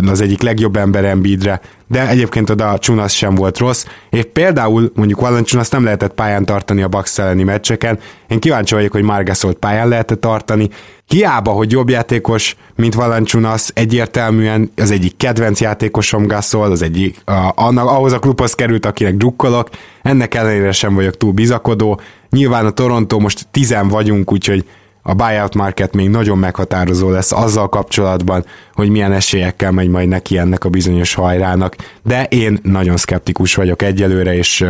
az egyik legjobb ember Embiidre, de egyébként oda a Csunasz sem volt rossz, és például mondjuk Valanciunas nem lehetett pályán tartani a Bucks elleni meccseken, én kíváncsi vagyok, hogy Margasolt pályán lehetett tartani, Hiába, hogy jobb játékos, mint Valanciunas, egyértelműen az egyik kedvenc játékosom Gasol, az egyik, a, annak, ahhoz a klubhoz került, akinek drukkolok, ennek ellenére sem vagyok túl bizakodó. Nyilván a Toronto most tizen vagyunk, úgyhogy a buyout market még nagyon meghatározó lesz azzal kapcsolatban, hogy milyen esélyekkel megy majd neki ennek a bizonyos hajrának, de én nagyon szkeptikus vagyok egyelőre, és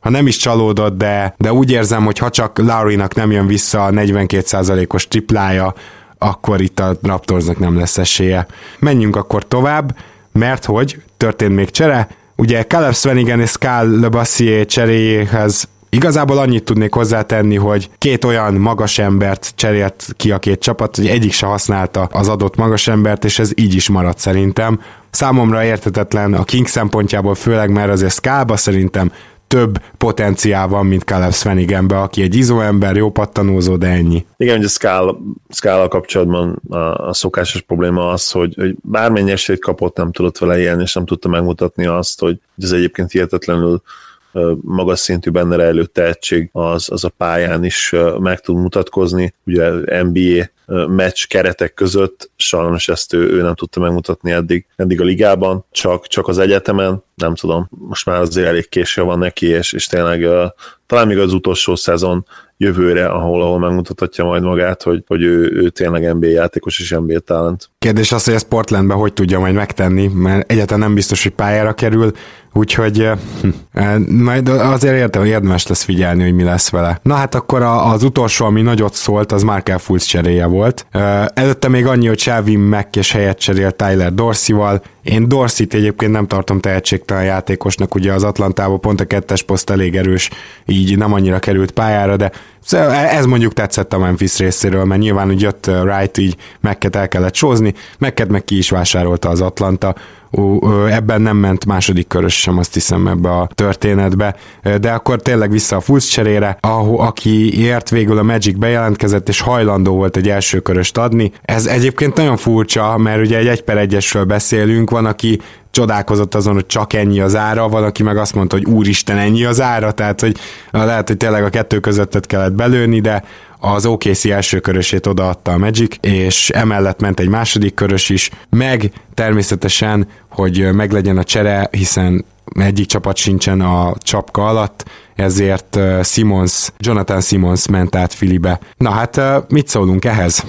ha nem is csalódott, de, de úgy érzem, hogy ha csak Laurinak nem jön vissza a 42%-os triplája, akkor itt a Raptorsnak nem lesz esélye. Menjünk akkor tovább, mert hogy történt még csere, ugye Caleb Swanigan és Skal LeBassier cseréjéhez Igazából annyit tudnék hozzátenni, hogy két olyan magas embert cserélt ki a két csapat, hogy egyik se használta az adott magas embert, és ez így is maradt szerintem. Számomra értetetlen a King szempontjából, főleg mert azért Skába szerintem több potenciál van, mint Caleb Svenigenbe, aki egy izó ember, jó pattanózó, de ennyi. Igen, hogy a Scala, Scala kapcsolatban a, a szokásos probléma az, hogy, hogy bármennyi esélyt kapott, nem tudott vele élni, és nem tudta megmutatni azt, hogy ez egyébként hihetetlenül magas szintű benne rejlő tehetség, az, az a pályán is meg tud mutatkozni. Ugye NBA meccs keretek között, sajnos ezt ő, ő nem tudta megmutatni eddig, eddig a ligában, csak, csak az egyetemen, nem tudom, most már azért elég késő van neki, és, és tényleg talán még az utolsó szezon jövőre, ahol, ahol megmutathatja majd magát, hogy, hogy ő, ő tényleg NBA játékos és NBA talent. Kérdés az, hogy ezt Portlandben hogy tudja majd megtenni, mert egyáltalán nem biztos, hogy pályára kerül, úgyhogy hm, majd azért értem, érdemes lesz figyelni, hogy mi lesz vele. Na hát akkor az utolsó, ami nagyot szólt, az Markel Fultz cseréje volt. Előtte még annyi, hogy Mack és helyet cserélt Tyler Dorsey-val. Én Dorsey-t egyébként nem tartom tehetségtelen játékosnak, ugye az Atlantában pont a kettes poszt elég erős, így nem annyira került pályára, de ez mondjuk tetszett a Memphis részéről, mert nyilván úgy jött Wright, így Mekket el kellett sózni, Mekket meg ki is vásárolta az Atlanta, ebben nem ment második körös sem, azt hiszem ebbe a történetbe, de akkor tényleg vissza a Fulsz cserére, ahol, aki ért végül a Magic bejelentkezett, és hajlandó volt egy első köröst adni. Ez egyébként nagyon furcsa, mert ugye egy egy per egyesről beszélünk, van, aki csodálkozott azon, hogy csak ennyi az ára, van, aki meg azt mondta, hogy úristen, ennyi az ára, tehát hogy lehet, hogy tényleg a kettő közöttet kellett belőni, de az OKC első körösét odaadta a Magic, és emellett ment egy második körös is, meg természetesen, hogy meglegyen a csere, hiszen egyik csapat sincsen a csapka alatt, ezért Simons, Jonathan Simons ment át Filibe. Na hát mit szólunk ehhez?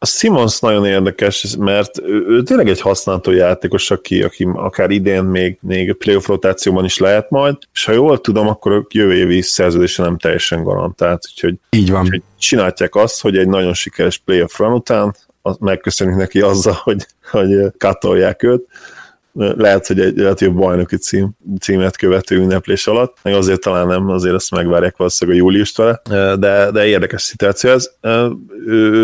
A Simons nagyon érdekes, mert ő, ő tényleg egy használható játékos, aki, aki akár idén még, még playoff rotációban is lehet majd, és ha jól tudom, akkor a jövő évi szerződése nem teljesen garantált, úgyhogy, Így van. úgyhogy csinálják azt, hogy egy nagyon sikeres playoff run után megköszönjük neki azzal, hogy, hogy katolják őt, lehet, hogy egy, lehet, hogy a bajnoki cím, címet követő ünneplés alatt, meg azért talán nem, azért ezt megvárják valószínűleg a júliust vele, de, de érdekes szituáció ez.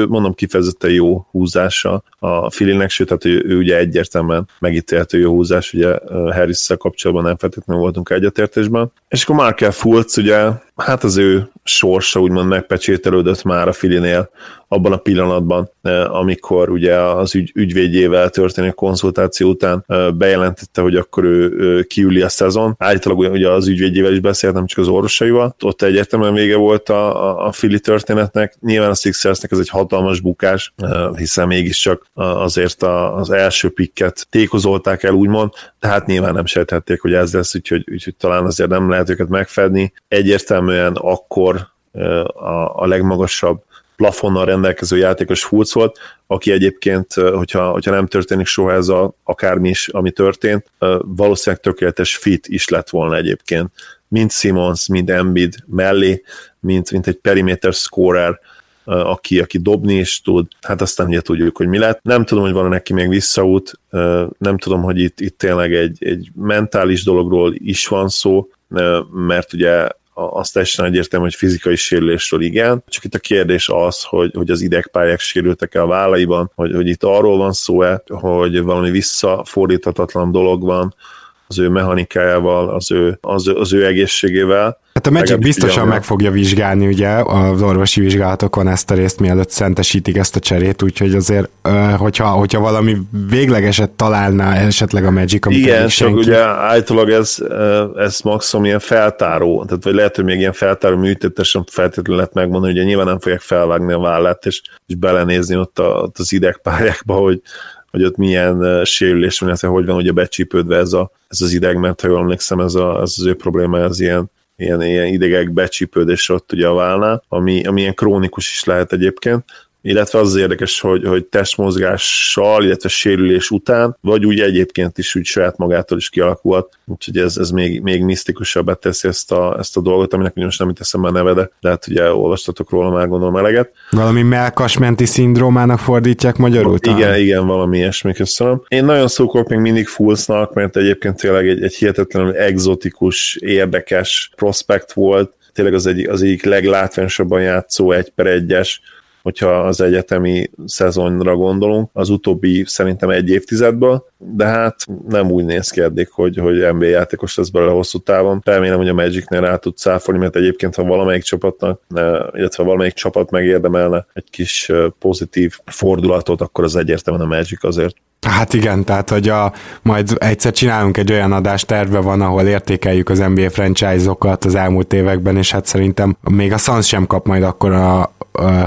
Mondom, kifejezetten jó húzása a Filinek, sőt, tehát ő, ő ugye egyértelműen megítélhető jó húzás, ugye harris kapcsolatban nem feltétlenül voltunk egyetértésben. És akkor Markel Fultz, ugye, hát az ő sorsa úgymond megpecsételődött már a Filinél abban a pillanatban, amikor ugye az ügy, ügyvédjével történő konzultáció után bejelentette, hogy akkor ő kiüli a szezon. Állítólag ugye az ügyvédjével is beszélt, nem csak az orvosaival. Ott egyértelműen vége volt a, a, a Fili történetnek. Nyilván a Sixersnek ez egy hatalmas bukás, hiszen mégiscsak azért az első pikket tékozolták el, úgymond, tehát nyilván nem sejtették, hogy ez lesz, úgyhogy, úgyhogy talán azért nem lehet őket megfedni. Egyértelműen akkor a, legmagasabb plafonnal rendelkező játékos Fulc volt, aki egyébként, hogyha, hogyha nem történik soha ez a, akármi is, ami történt, valószínűleg tökéletes fit is lett volna egyébként. Mind Simons, mind Embiid mellé, mint, mint egy perimeter scorer, aki, aki dobni is tud, hát aztán ugye tudjuk, hogy mi lett. Nem tudom, hogy van neki még visszaút, nem tudom, hogy itt, itt tényleg egy, egy mentális dologról is van szó, mert ugye az teljesen egyértelmű, hogy fizikai sérülésről igen, csak itt a kérdés az, hogy, hogy az idegpályák sérültek-e a vállaiban, hogy, hogy itt arról van szó-e, hogy valami visszafordíthatatlan dolog van, az ő mechanikájával, az ő, az, az ő egészségével, Hát a Magic biztosan meg fogja vizsgálni ugye az orvosi vizsgálatokon ezt a részt, mielőtt szentesítik ezt a cserét, úgyhogy azért, hogyha, hogyha valami véglegeset találná esetleg a Magic, amit Igen, csak ugye állítólag ez, ez maximum ilyen feltáró, tehát vagy lehet, hogy még ilyen feltáró műtétes sem feltétlenül lehet megmondani, hogy ugye nyilván nem fogják felvágni a vállát, és, és belenézni ott, a, ott az idegpályákba, hogy, hogy ott milyen sérülés van, hogy van ugye becsípődve ez, a, ez az ideg, mert ha jól emlékszem, ez, a, ez az ő probléma, ez ilyen ilyen, ilyen idegek becsípődés ott ugye a válnál, ami, ami ilyen krónikus is lehet egyébként, illetve az, az érdekes, hogy, hogy testmozgással, illetve sérülés után, vagy úgy egyébként is úgy saját magától is kialakulhat, úgyhogy ez, ez még, még misztikusabbá teszi ezt a, ezt a dolgot, aminek most nem teszem már nevede, de hát ugye olvastatok róla már gondolom eleget. Valami melkasmenti szindrómának fordítják magyarul? Igen, talán? igen, valami ilyesmi, köszönöm. Én nagyon szókolok még mindig Fulsznak, mert egyébként tényleg egy, egy hihetetlenül egzotikus, érdekes prospekt volt, tényleg az, egy, az egyik leglátványosabban játszó egy per egyes hogyha az egyetemi szezonra gondolunk, az utóbbi szerintem egy évtizedből, de hát nem úgy néz ki eddig, hogy, hogy NBA játékos lesz belőle hosszú távon. Remélem, hogy a Magicnél rá tud száfolni, mert egyébként, ha valamelyik csapatnak, illetve valamelyik csapat megérdemelne egy kis pozitív fordulatot, akkor az egyértelműen a Magic azért. Hát igen, tehát hogy a, majd egyszer csinálunk egy olyan adást, terve van, ahol értékeljük az NBA franchise-okat az elmúlt években, és hát szerintem még a Suns sem kap majd akkor a,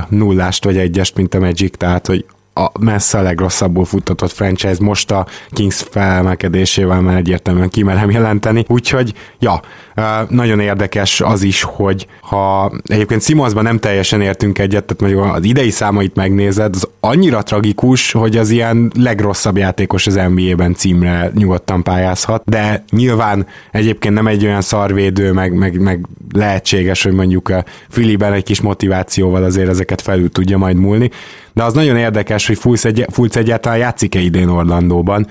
nullást vagy egyest, mint a Magic, tehát hogy a messze a legrosszabbul futtatott franchise most a Kings felemelkedésével már egyértelműen kimerem jelenteni, úgyhogy ja, nagyon érdekes az is, hogy ha egyébként Simonsban nem teljesen értünk egyet, tehát mondjuk az idei számait megnézed, az annyira tragikus, hogy az ilyen legrosszabb játékos az NBA-ben címre nyugodtan pályázhat, de nyilván egyébként nem egy olyan szarvédő, meg, meg, meg lehetséges, hogy mondjuk a Filiben egy kis motivációval azért ezeket felül tudja majd múlni, de az nagyon érdekes, hogy Fulc, egy, Fulc egyáltalán játszik-e idén Orlandóban.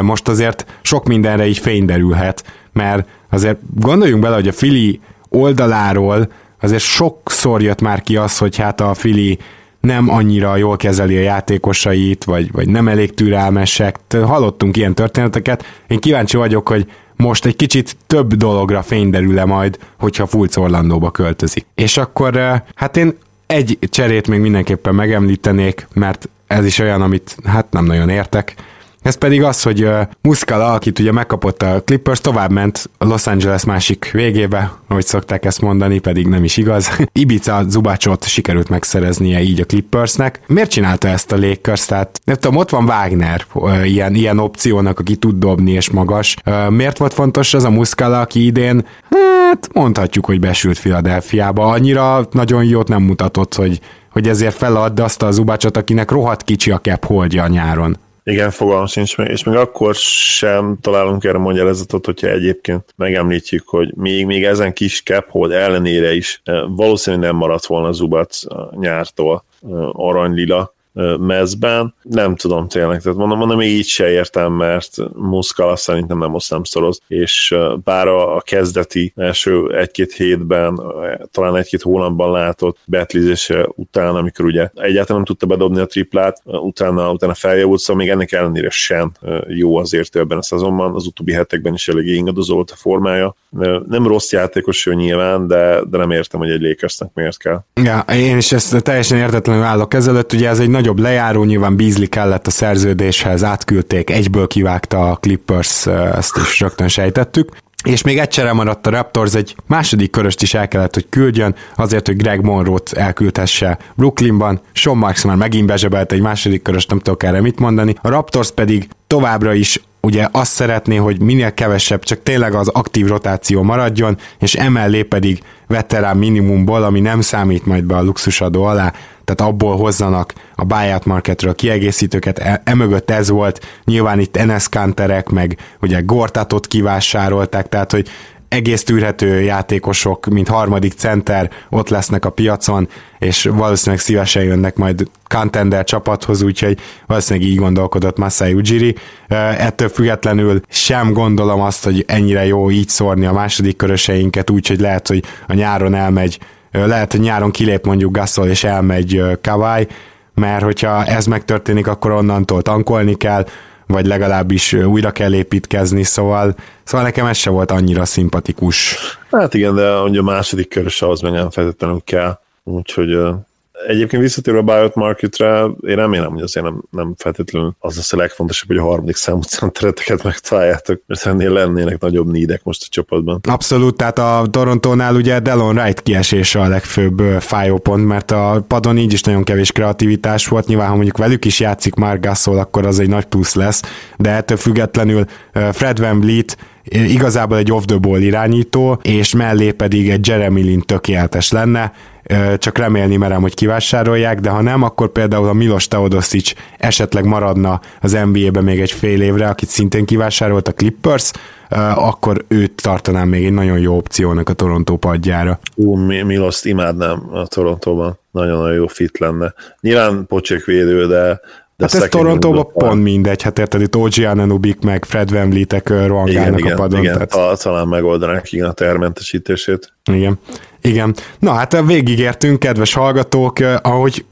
Most azért sok mindenre így fény derülhet, mert azért gondoljunk bele, hogy a Fili oldaláról azért sokszor jött már ki az, hogy hát a Fili nem annyira jól kezeli a játékosait, vagy, vagy nem elég türelmesek. Hallottunk ilyen történeteket. Én kíváncsi vagyok, hogy most egy kicsit több dologra fény derül-e majd, hogyha Fulc Orlandóba költözik. És akkor hát én egy cserét még mindenképpen megemlítenék, mert ez is olyan, amit hát nem nagyon értek. Ez pedig az, hogy uh, Muscala, akit ugye megkapott a Clippers, tovább ment a Los Angeles másik végébe, ahogy szokták ezt mondani, pedig nem is igaz. *laughs* Ibiza Zubácsot sikerült megszereznie így a Clippersnek. Miért csinálta ezt a Lakers? Tehát nem tudom, ott van Wagner ilyen, ilyen opciónak, aki tud dobni és magas. Miért volt fontos az a Muscala, aki idén hát mondhatjuk, hogy besült Filadelfiába. Annyira nagyon jót nem mutatott, hogy, hogy ezért felad azt a Zubácsot, akinek rohadt kicsi a cap holdja a nyáron. Igen, fogalmam sincs meg, és még akkor sem találunk erre magyarázatot, hogyha egyébként megemlítjük, hogy még, még ezen kis cap ellenére is eh, valószínűleg nem maradt volna Zubac nyártól eh, aranylila, mezben. Nem tudom tényleg, tehát mondom, mondom, így se értem, mert Muszkala szerintem nem osztam szoroz, és bár a, kezdeti első egy-két hétben, talán egy-két hónapban látott betlizése után, amikor ugye egyáltalán nem tudta bedobni a triplát, utána, utána feljavult, szóval még ennek ellenére sem jó azért ebben a szezonban, az utóbbi hetekben is elég ingadozó volt a formája. Nem rossz játékos ő nyilván, de, de nem értem, hogy egy Lakersnek miért kell. Ja, én is ezt teljesen értetlenül állok ezelőtt, ugye ez egy nagy nagyobb lejáró, nyilván Beasley kellett a szerződéshez, átküldték, egyből kivágta a Clippers, ezt is rögtön sejtettük. És még egyszerre maradt a Raptors, egy második köröst is el kellett, hogy küldjön, azért, hogy Greg Monroe-t elküldhesse Brooklynban. Sean Marks már megint bezsebelt egy második köröst, nem tudok erre mit mondani. A Raptors pedig továbbra is ugye azt szeretné, hogy minél kevesebb, csak tényleg az aktív rotáció maradjon, és emellé pedig veterán minimumból, ami nem számít majd be a luxusadó alá, tehát abból hozzanak a buyout marketről kiegészítőket, e, emögött ez volt, nyilván itt Enes Kanterek, meg ugye Gortatot kivásárolták, tehát hogy egész tűrhető játékosok, mint harmadik center ott lesznek a piacon, és valószínűleg szívesen jönnek majd contender csapathoz, úgyhogy valószínűleg így gondolkodott Masai Ujiri. Ettől függetlenül sem gondolom azt, hogy ennyire jó így szórni a második köröseinket, úgyhogy lehet, hogy a nyáron elmegy, lehet, hogy nyáron kilép mondjuk Gasol és elmegy Kawai, mert hogyha ez megtörténik, akkor onnantól tankolni kell, vagy legalábbis újra kell építkezni, szóval, szóval nekem ez se volt annyira szimpatikus. Hát igen, de ugye a második körös ahhoz meg nem feltétlenül kell, úgyhogy Egyébként visszatérve a buyout marketre, én remélem, hogy azért nem, nem feltétlenül az lesz a legfontosabb, hogy a harmadik számú centereteket megtaláljátok, mert ennél lennének nagyobb nídek most a csapatban. Abszolút, tehát a Torontónál ugye Delon Wright kiesése a legfőbb fájópont, mert a padon így is nagyon kevés kreativitás volt, nyilván ha mondjuk velük is játszik Mark Gasol, akkor az egy nagy plusz lesz, de ettől függetlenül Fred Van Vliet igazából egy off-the-ball irányító, és mellé pedig egy Jeremy Lin tökéletes lenne, csak remélni merem, hogy kivásárolják, de ha nem, akkor például a Milos Teodosic esetleg maradna az NBA-be még egy fél évre, akit szintén kivásárolt a Clippers, akkor őt tartanám még egy nagyon jó opciónak a Toronto padjára. Ú, Miloszt imádnám a Torontóban, nagyon-nagyon jó fit lenne. Nyilván pocsék de de hát ez Torontóban pont mindegy, hát érted, itt OG Ananubik, meg Fred Van Vliet-ek rohangálnak igen, a padon. Igen, tehát... talán megoldanák igen a termentesítését. Igen, igen. Na hát végigértünk, kedves hallgatók, ahogy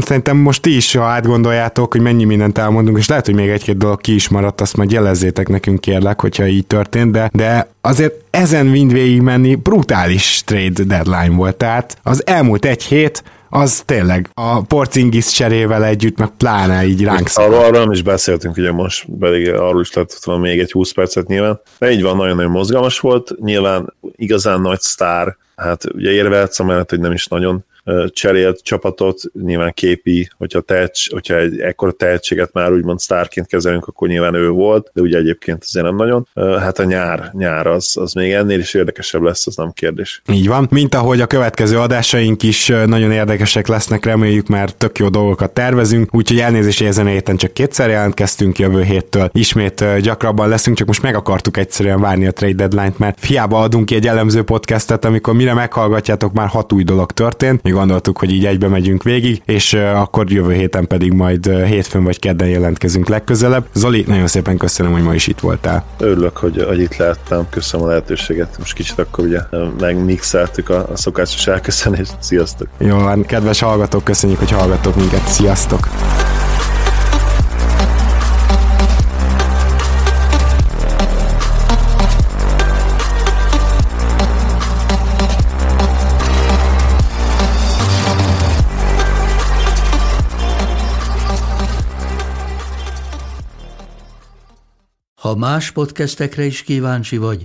szerintem most ti is, ha átgondoljátok, hogy mennyi mindent elmondunk, és lehet, hogy még egy-két dolog ki is maradt, azt majd jelezzétek nekünk kérlek, hogyha így történt, de, de azért ezen mind végig menni brutális trade deadline volt. Tehát az elmúlt egy hét az tényleg a Porzingis cserével együtt, meg pláne így ránk Arról, arról nem is beszéltünk, ugye most pedig arról is lett volna még egy 20 percet nyilván. De így van, nagyon-nagyon mozgalmas volt. Nyilván igazán nagy sztár, hát ugye érvehetsz amellett, hogy nem is nagyon cserélt csapatot, nyilván képi, hogyha, tehets, hogyha egy ekkora tehetséget már úgymond sztárként kezelünk, akkor nyilván ő volt, de ugye egyébként azért nem nagyon. Hát a nyár, nyár az, az még ennél is érdekesebb lesz, az nem kérdés. Így van, mint ahogy a következő adásaink is nagyon érdekesek lesznek, reméljük, mert tök jó dolgokat tervezünk, úgyhogy elnézést ezen a héten csak kétszer jelentkeztünk, jövő héttől ismét gyakrabban leszünk, csak most meg akartuk egyszerűen várni a trade deadline-t, mert hiába adunk ki egy elemző podcastet, amikor mire meghallgatjátok, már hat új dolog történt, mi gondoltuk, hogy így egybe megyünk végig, és akkor jövő héten pedig majd hétfőn vagy kedden jelentkezünk legközelebb. Zoli, nagyon szépen köszönöm, hogy ma is itt voltál. Örülök, hogy, hogy itt lehettem, köszönöm a lehetőséget. Most kicsit akkor ugye megmixeltük a, a szokásos elköszönést. Sziasztok! Jó, van, kedves hallgatók, köszönjük, hogy hallgatok minket. Sziasztok! Ha más podcastekre is kíváncsi vagy,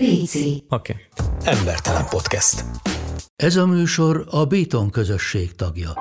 Léci. Oké. Okay. Embertelen podcast. Ez a műsor a Béton közösség tagja.